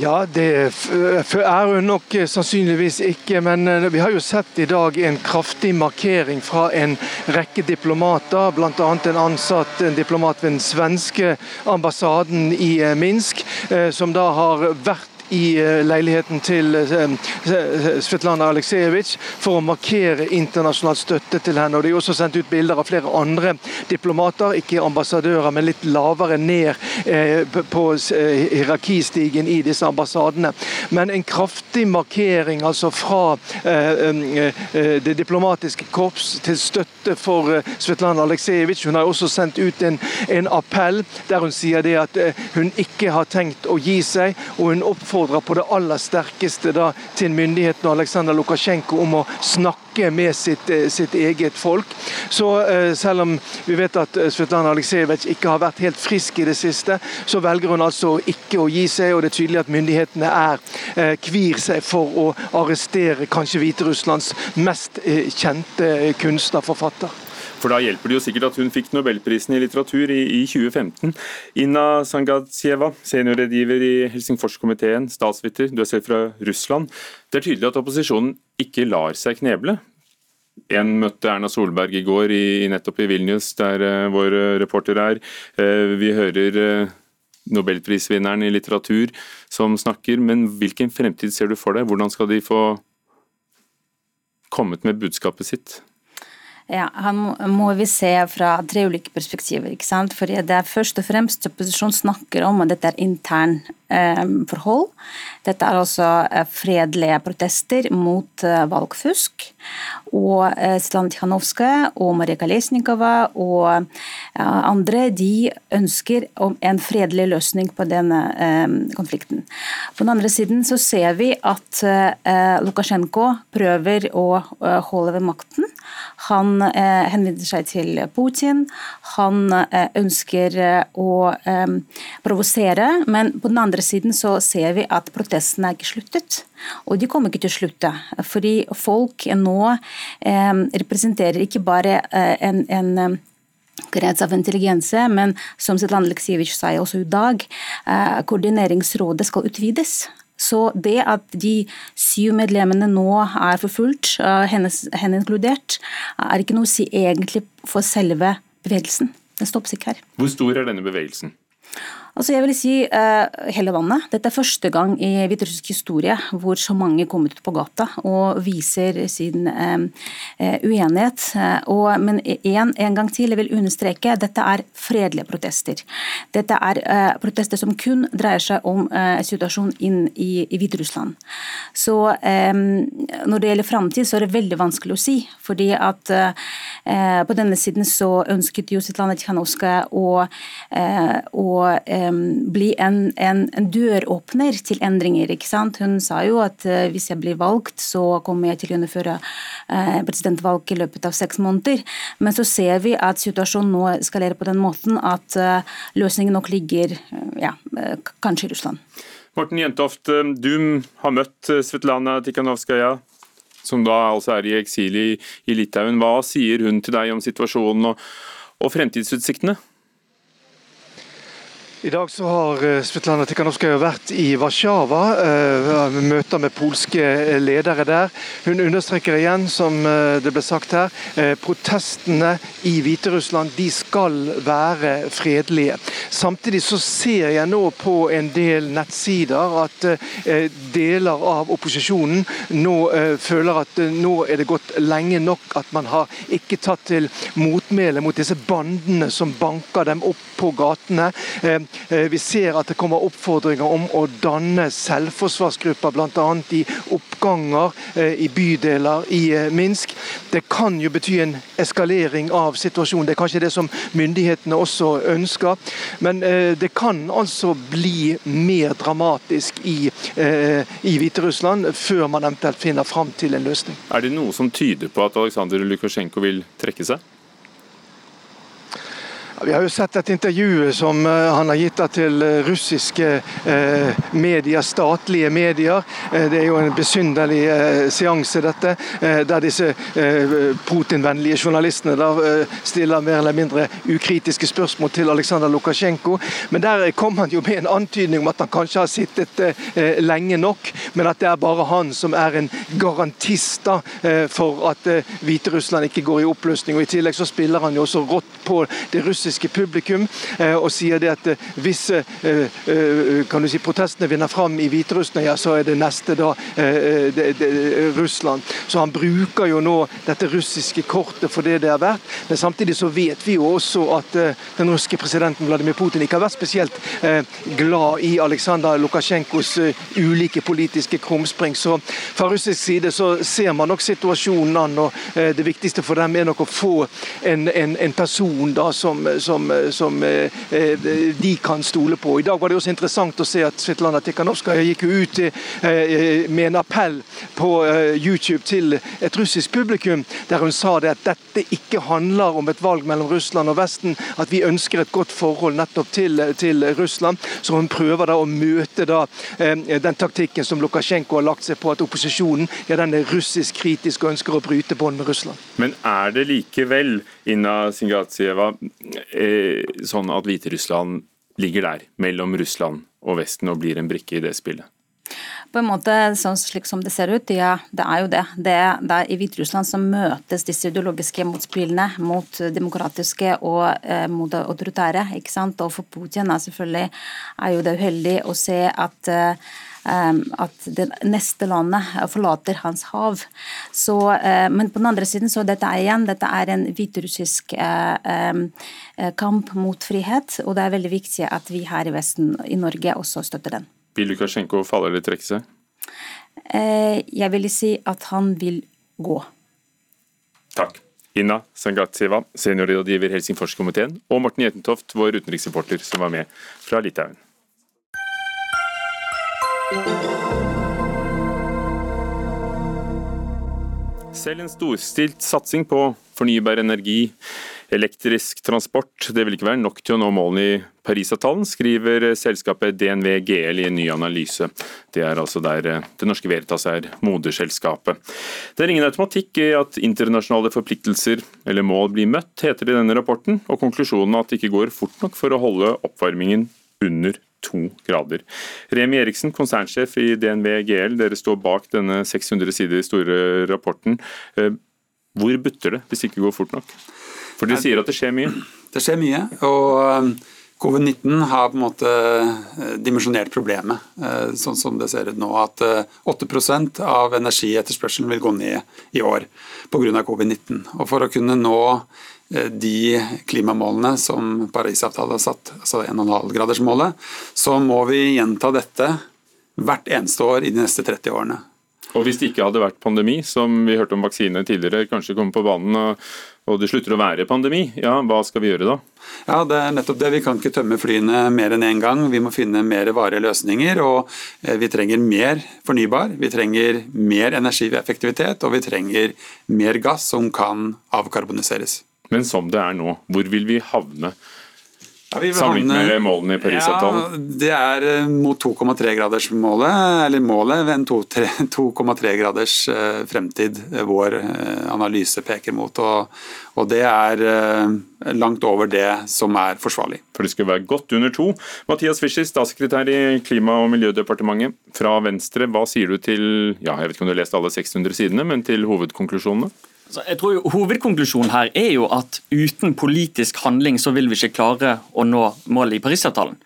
Ja, det er hun nok sannsynligvis ikke. Men eh, vi har jo sett i dag en kraftig markering fra en rekke diplomater. Bl.a. en ansatt en diplomat ved den svenske ambassaden i eh, Minsk, eh, som da har vært i eh, leiligheten til eh, Svetlana Aleksejevitsj for å markere internasjonal støtte til henne. Og De har også sendt ut bilder av flere andre diplomater, ikke ambassadører, men litt lavere ned eh, på hierarkistigen i disse ambassadene. Men en kraftig markering altså fra det diplomatiske korps til støtte for Svetlana Aleksejevitsj. Hun har også sendt ut en, en appell der hun sier det at hun ikke har tenkt å gi seg. og hun oppfordrer oppfordrer på det aller sterkeste da, til myndighetene og Aleksandr Lukasjenko om å snakke med sitt, eh, sitt eget folk. Så eh, selv om vi vet at eh, Svetlana Aleksejevitsj ikke har vært helt frisk i det siste, så velger hun altså ikke å gi seg. og Det er tydelig at myndighetene er, kvir seg for å arrestere kanskje Hviterusslands mest kjente kunstnerforfatter. For da hjelper det jo sikkert at hun fikk nobelprisen i litteratur i, i 2015. Inna Sangatsjeva, seniorrådgiver i Helsingforskomiteen, statsviter, du er selv fra Russland. Det er tydelig at opposisjonen ikke lar seg kneble. En møtte Erna Solberg i går i, nettopp i Vilnius, der uh, vår reporter er. Uh, vi hører uh, nobelprisvinneren i litteratur som snakker, men hvilken fremtid ser du for deg? Hvordan skal de få kommet med budskapet sitt? Ja, Han må vi se fra tre ulike perspektiver. ikke sant? Fordi det er først og fremst opposisjonen snakker om at dette er intern forhold. Dette er også eh, fredelige protester mot eh, valgfusk. Og eh, Svetlana Tikhanovskaja og Maria Kalesnikova og eh, andre de ønsker en fredelig løsning på denne eh, konflikten. På den andre siden så ser vi at Lukasjenko prøver å holde ved makten. Han eh, henvender seg til Putin. Han eh, ønsker eh, å provosere, men på den andre siden så ser vi at protestene er ikke sluttet. Og de kommer ikke til å slutte. Fordi folk nå representerer ikke bare en, en krets av intelligense, men som Svetlana Aleksijevitsj sa også i dag, koordineringsrådet skal utvides. Så det at de syv medlemmene nå er forfulgt, henne, henne inkludert, er ikke noe å si egentlig for selve bevegelsen. Den stopper ikke her. Hvor stor er denne bevegelsen? Altså jeg vil si uh, hele vannet. Dette er første gang i hviterussisk historie hvor så mange kommer ut på gata og viser sin uh, uenighet. Og, men en, en, gang til, jeg vil understreke, dette er fredelige protester. Dette er uh, protester som kun dreier seg om situasjonen inn i, i Hviterussland. Så um, når det gjelder framtid, så er det veldig vanskelig å si. fordi at på denne siden så ønsket jo Svetlana Tikhanovskaja å, å bli en, en, en, døråpner til endringer. ikke sant? Hun sa jo at uh, hvis jeg blir valgt, så kommer jeg til å gjennomføre uh, presidentvalg i løpet av seks måneder. Men så ser vi at situasjonen nå eskalerer på den måten at uh, løsningen nok ligger ja, kanskje i Russland. Morten Jentoft, du har møtt Svetlana Tikhanovskaja som da altså er i eksil i, i Litauen. Hva sier hun til deg om situasjonen og, og fremtidsutsiktene? I dag så har eh, Svetlana Tikhanovskaja vært i Warszawa, uh, møter med polske ledere der. Hun understreker igjen, som eh, det ble sagt her, protestene i Hviterussland de skal være fredelige. Samtidig så ser jeg nå på en del nettsider at deler av opposisjonen nå føler at nå er det gått lenge nok at man har ikke tatt til motmæle mot disse bandene som banker dem opp på gatene. Eh, vi ser at det kommer oppfordringer om å danne selvforsvarsgrupper, bl.a. i oppganger eh, i bydeler i eh, Minsk. Det kan jo bety en eskalering av situasjonen. Det er kanskje det som myndighetene også ønsker. Men det kan altså bli mer dramatisk i, i Hviterussland før man eventuelt finner fram til en løsning. Er det noe som tyder på at Aleksandr Lukasjenko vil trekke seg? Vi har jo sett et intervju som eh, han har gitt til eh, russiske eh, medier, statlige medier. Det er jo en besynderlig seanse, dette. Der disse Putin-vennlige journalistene stiller mer eller mindre ukritiske spørsmål til Aleksandr Lukasjenko. Men der kom han jo med en antydning om at han kanskje har sittet lenge nok, men at det er bare han som er en garantist for at Hviterussland ikke går i oppløsning. Og I tillegg så spiller han jo også rått på det russiske publikum eh, og sier det at eh, hvis eh, kan du si, protestene vinner fram i Hviterussland, ja, så er det neste da Russland. Så han bruker jo nå dette russiske kortet for det det er verdt. Men samtidig så vet vi jo også at den russiske presidenten Vladimir Putin ikke har vært spesielt glad i Aleksandr Lukasjenkos ulike politiske krumspring. Så fra russisk side så ser man nok situasjonen an, og det viktigste for dem er nok å få en, en, en person da som, som, som eh, eh, de kan stole på. I dag var det også interessant å se at Svetlana Tikhanovskaja gikk ut eh, med en appell på YouTube til et russisk publikum, der hun sa det at dette ikke handler om et valg mellom Russland og Vesten, at vi ønsker et godt forhold nettopp til, til Russland. Så hun prøver da å møte da den taktikken som Lukasjenko har lagt seg på, at opposisjonen ja, den er russisk kritisk og ønsker å bryte bånd med Russland. Men er det likevel, Inna Singatsieva, eh, sånn at Hviterussland ligger der, mellom Russland og Vesten, og blir en brikke i det spillet? På en måte, sånn slik som det ser ut, ja, det er jo det. Det det er i Hviterussland som møtes disse ideologiske motspillene mot demokratiske og eh, mot autoritære. ikke sant? Og for Putin er selvfølgelig er jo det uheldig å se at eh, at det neste landet forlater hans hav. Så, eh, men på den andre siden så dette er igjen dette er en hviterussisk eh, ehm, eh, kamp mot frihet, og det er veldig viktig at vi her i Vesten, i Norge, også støtter den. Vil Lukasjenko falle eller trekke seg? Jeg vil si at han vil gå. Takk. Inna Sangatseva, seniorrådgiver Helsingforskomiteen, og Morten Jetentoft, vår utenriksreporter som var med fra Litauen. Selv en storstilt satsing på fornybar energi, elektrisk transport, det vil ikke være nok til å nå målene i Parisavtalen, skriver selskapet DNV GL i en ny analyse. Det er altså der eh, Det Norske Veritas er moderselskapet. Det er ingen automatikk i at internasjonale forpliktelser eller mål blir møtt, heter det i denne rapporten, og konklusjonen er at det ikke går fort nok for å holde oppvarmingen under to grader. Remi Eriksen, konsernsjef i DNV GL, dere står bak denne 600 sider store rapporten. Eh, hvor butter det hvis det ikke går fort nok? For dere sier at det skjer mye? Det skjer mye. og um, Covid-19 har på en måte eh, dimensjonert problemet, eh, sånn som det ser ut nå. At 8% av energietterspørselen vil gå ned i år pga. covid-19. Og For å kunne nå Eh, de klimamålene som Parisavtalen har satt, altså 1,5-gradersmålet, så må vi gjenta dette hvert eneste år i de neste 30 årene. Og Hvis det ikke hadde vært pandemi, som vi hørte om vaksine tidligere, kanskje komme på banen og, og det slutter å være pandemi, ja, hva skal vi gjøre da? Ja, Det er nettopp det. Vi kan ikke tømme flyene mer enn én en gang. Vi må finne mer varige løsninger. og eh, Vi trenger mer fornybar, vi trenger mer energieffektivitet og vi trenger mer gass som kan avkarboniseres. Men som det er nå, hvor vil vi havne? Ja, Sammenlignet med målene i Parisavtalen? Ja, det er eh, mot 2,3-gradersmålet, eller målet ved en 2,3-graders *laughs* eh, fremtid eh, vår analyse peker mot. Og, og, det er langt over det som er forsvarlig. For det skulle være godt under to. Mathias Fischer, statssekretær i Klima- og miljødepartementet fra Venstre. Hva sier du til ja, jeg vet ikke om du har lest alle 600 sidene, men til hovedkonklusjonene? Jeg tror jo, Hovedkonklusjonen her er jo at uten politisk handling så vil vi ikke klare å nå målet i Parisavtalen.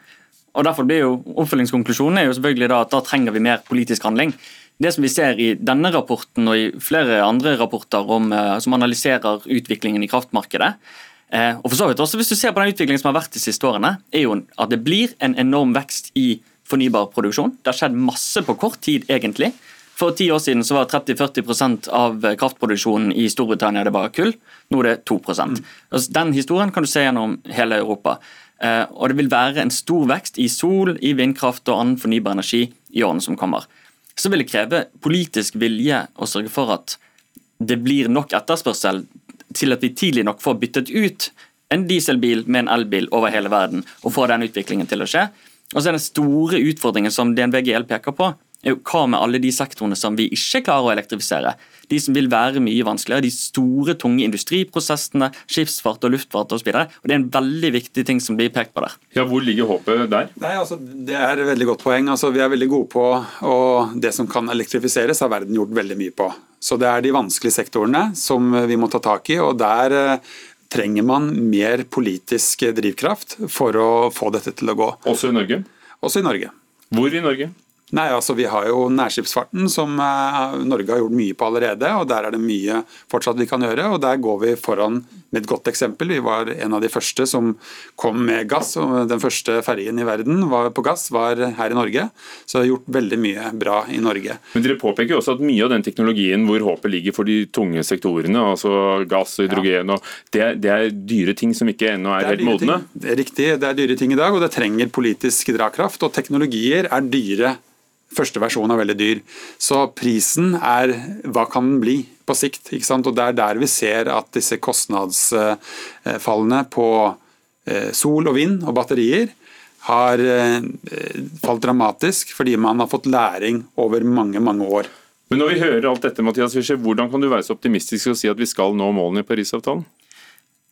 Og derfor blir jo Oppfølgingskonklusjonen er jo selvfølgelig da at da trenger vi mer politisk handling. Det som vi ser i denne rapporten og i flere andre rapporter om, eh, som analyserer utviklingen i kraftmarkedet, eh, og for så vidt også hvis du ser på den utviklingen som har vært de siste årene, er jo at det blir en enorm vekst i fornybar produksjon. Det har skjedd masse på kort tid, egentlig. For ti år siden så var 30-40% av kraftproduksjonen i Storbritannia det bare kull. Nå er det 2 mm. altså, Den historien kan du se gjennom hele Europa. Eh, og det vil være en stor vekst i sol, i vindkraft og annen fornybar energi i årene som kommer. Så vil det kreve politisk vilje å sørge for at det blir nok etterspørsel til at vi tidlig nok får byttet ut en dieselbil med en elbil over hele verden og får den utviklingen til å skje. Og så er Den store utfordringen som DNV GL peker på, hva med alle de sektorene som vi ikke klarer å elektrifisere? De som vil være mye vanskeligere, de store, tunge industriprosessene, skipsfart og luftfart osv. Det er en veldig viktig ting som blir pekt på der. Ja, Hvor ligger håpet der? Nei, altså, Det er et veldig godt poeng. Altså, vi er veldig gode på og Det som kan elektrifiseres, har verden gjort veldig mye på. Så Det er de vanskelige sektorene som vi må ta tak i. og der eh, trenger man mer politisk drivkraft for å få dette til å gå. Også i Norge? Også i Norge. Hvor i Norge? Nei, altså Vi har jo nærskipsfarten, som eh, Norge har gjort mye på allerede. og Der er det mye fortsatt vi kan gjøre. og Der går vi foran med et godt eksempel. Vi var en av de første som kom med gass. og Den første ferjen i verden var på gass var her i Norge. Så det har gjort veldig mye bra i Norge. Men Dere påpeker jo også at mye av den teknologien hvor håpet ligger for de tunge sektorene, altså gass og hydrogen, og det, det, er dyre ting som ikke ennå er, er helt modne? Ting. Det er riktig, det er dyre ting i dag, og det trenger politisk drakraft. Og teknologier er dyre Første versjon er veldig dyr. Så prisen er hva kan den bli på sikt? ikke sant? Og Det er der vi ser at disse kostnadsfallene på eh, sol og vind og batterier har eh, falt dramatisk fordi man har fått læring over mange, mange år. Men når vi hører alt dette, Mathias hvordan kan du være så optimistisk og si at vi skal nå målene i Parisavtalen?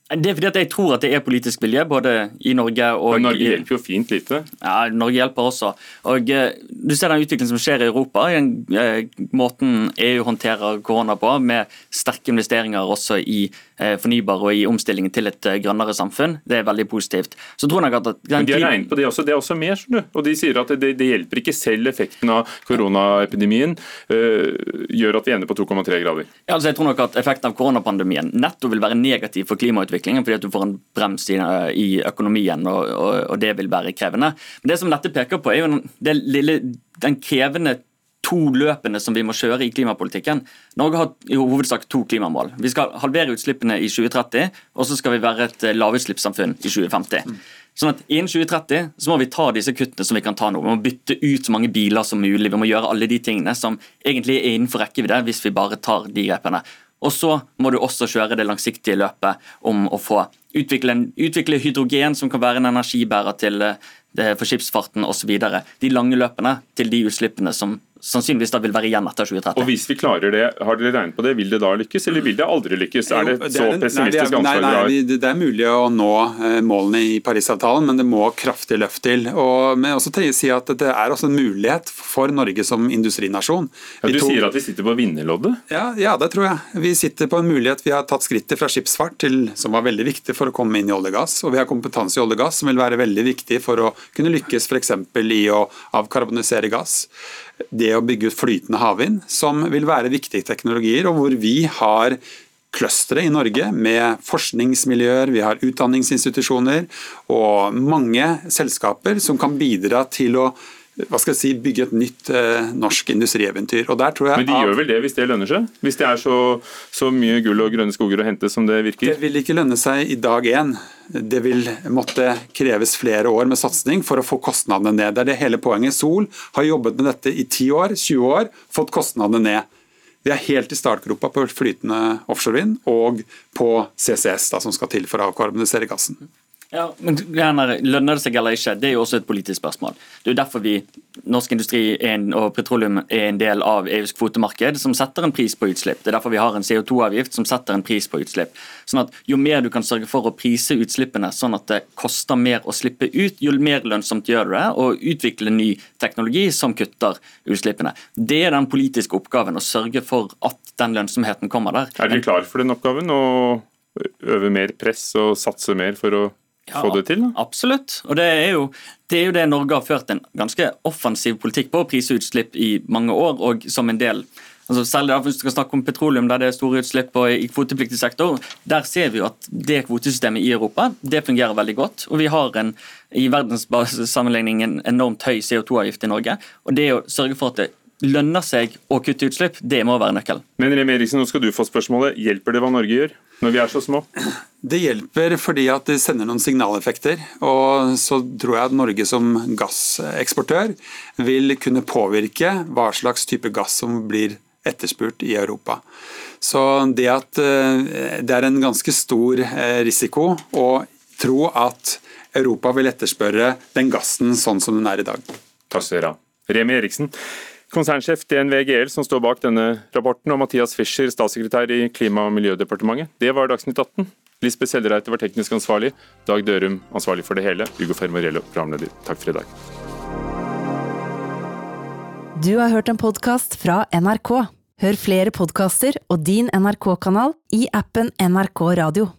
Det er fordi at jeg tror at det er politisk vilje, både i Norge og Men Norge hjelper jo fint lite. Ja, Norge hjelper også. Og eh, Du ser den utviklingen som skjer i Europa. i Den eh, måten EU håndterer korona på, med sterke investeringer også i eh, fornybar og i omstillingen til et grønnere samfunn. Det er veldig positivt. Så tror jeg at Men De har regnet på det også. Det er også mer, skjønner du. Og de sier at det, det hjelper ikke selv effekten av koronaepidemien gjør at vi ender på 2,3 grader. Ja, altså jeg tror nok at Effekten av koronapandemien netto vil være negativ for klimautviklingen utviklingen fordi at du får en brems i, i økonomien, og, og, og, det vil være krevende. Men Det som dette peker på, er jo den, lille, den krevende to løpene som vi må kjøre i klimapolitikken. Norge har i hovedsak to klimamål. Vi skal halvere utslippene i 2030, og så skal vi være et lavutslippssamfunn i 2050. Sånn at Innen 2030 så må vi ta disse kuttene som vi kan ta nå. Vi må bytte ut så mange biler som mulig. Vi må gjøre alle de tingene som egentlig er innenfor rekkevidde, hvis vi bare tar de grepene. Og så må du også kjøre det langsiktige løpet om å få utvikle, utvikle hydrogen som kan være en energibærer til eh, for skipsfarten osv. De lange løpene til de utslippene som sannsynligvis da vil være igjen etter 2030. Og Hvis vi klarer det, har dere regnet på det, vil det da lykkes, eller vil det aldri lykkes? Er det så pessimistisk ansvar dere har? Nei, det er mulig å nå eh, målene i Parisavtalen, men det må kraftig løft til. Og men også til å si at Det er også en mulighet for Norge som industrinasjon. Ja, du sier at vi sitter på vinnerloddet? Ja, ja, det tror jeg. Vi sitter på en mulighet. Vi har tatt skrittet fra skipsfart, til, som var veldig viktig for å komme inn i olje og gass. Og vi har kompetanse i olje og gass som vil være veldig viktig for å kunne lykkes f.eks. i å avkarbonisere gass det å bygge ut flytende havvind, som vil være viktige teknologier, og hvor vi har clustere i Norge med forskningsmiljøer, vi har utdanningsinstitusjoner og mange selskaper som kan bidra til å hva skal jeg si, bygge et nytt eh, norsk industrieventyr. Og der tror jeg Men de gjør vel det hvis det lønner seg? Hvis det er så, så, mye gull og grønne skoger å hente som det virker? Det vil ikke lønne seg i dag én. Det vil måtte kreves flere år med satsing for å få kostnadene ned. Det er det hele poenget. Sol har jobbet med dette i 10 år, 20 år, fått kostnadene ned. Vi er helt i startgropa på flytende offshorevind og på CCS, da, som skal til for å avkarbonisere gassen. Ja, men Lønner det seg eller ikke, det er jo også et politisk spørsmål. Det er jo derfor vi, norsk industri en, og petroleum er en del av EUs kvotemarked, som setter en pris på utslipp. Det er derfor vi har en CO2-avgift som setter en pris på utslipp. Sånn at Jo mer du kan sørge for å prise utslippene sånn at det koster mer å slippe ut, jo mer lønnsomt gjør du det å utvikle ny teknologi som kutter utslippene. Det er den politiske oppgaven, å sørge for at den lønnsomheten kommer der. Er dere klar for den oppgaven? Å øve mer press og satse mer for å ja, få det til? Da? Absolutt. Og det er, jo, det er, jo, det Norge har ført en ganske offensiv politikk på, å prise utslipp i mange år. og som en del altså Særlig da, hvis du skal snakke om petroleum, der det er store utslipp og i kvotepliktig sektor. Der ser vi jo at det kvotesystemet i Europa det fungerer veldig godt. Og vi har en, i verdenssammenligning en enormt høy CO2-avgift i Norge. og det å sørge for at det lønner seg å kutte utslipp, det må være nøkkelen. Men Rem Eriksen, nå skal du få spørsmålet. Hjelper det hva Norge gjør? når vi er så små? Det hjelper fordi at det sender noen signaleffekter. Og så tror jeg at Norge som gasseksportør vil kunne påvirke hva slags type gass som blir etterspurt i Europa. Så det at det er en ganske stor risiko å tro at Europa vil etterspørre den gassen sånn som den er i dag. Takk skal dere ha. Remi Eriksen, konsernsjef DNV GL som står bak denne rapporten, og Mathias Fischer, statssekretær i Klima- og miljødepartementet. Det var Dagsnytt 18. Lisbeth Sellereite var teknisk ansvarlig, Dag Dørum ansvarlig for det hele, Ugo Fermariello programleder. Takk for i dag. Du har hørt en podkast fra NRK. Hør flere podkaster og din NRK-kanal i appen NRK Radio.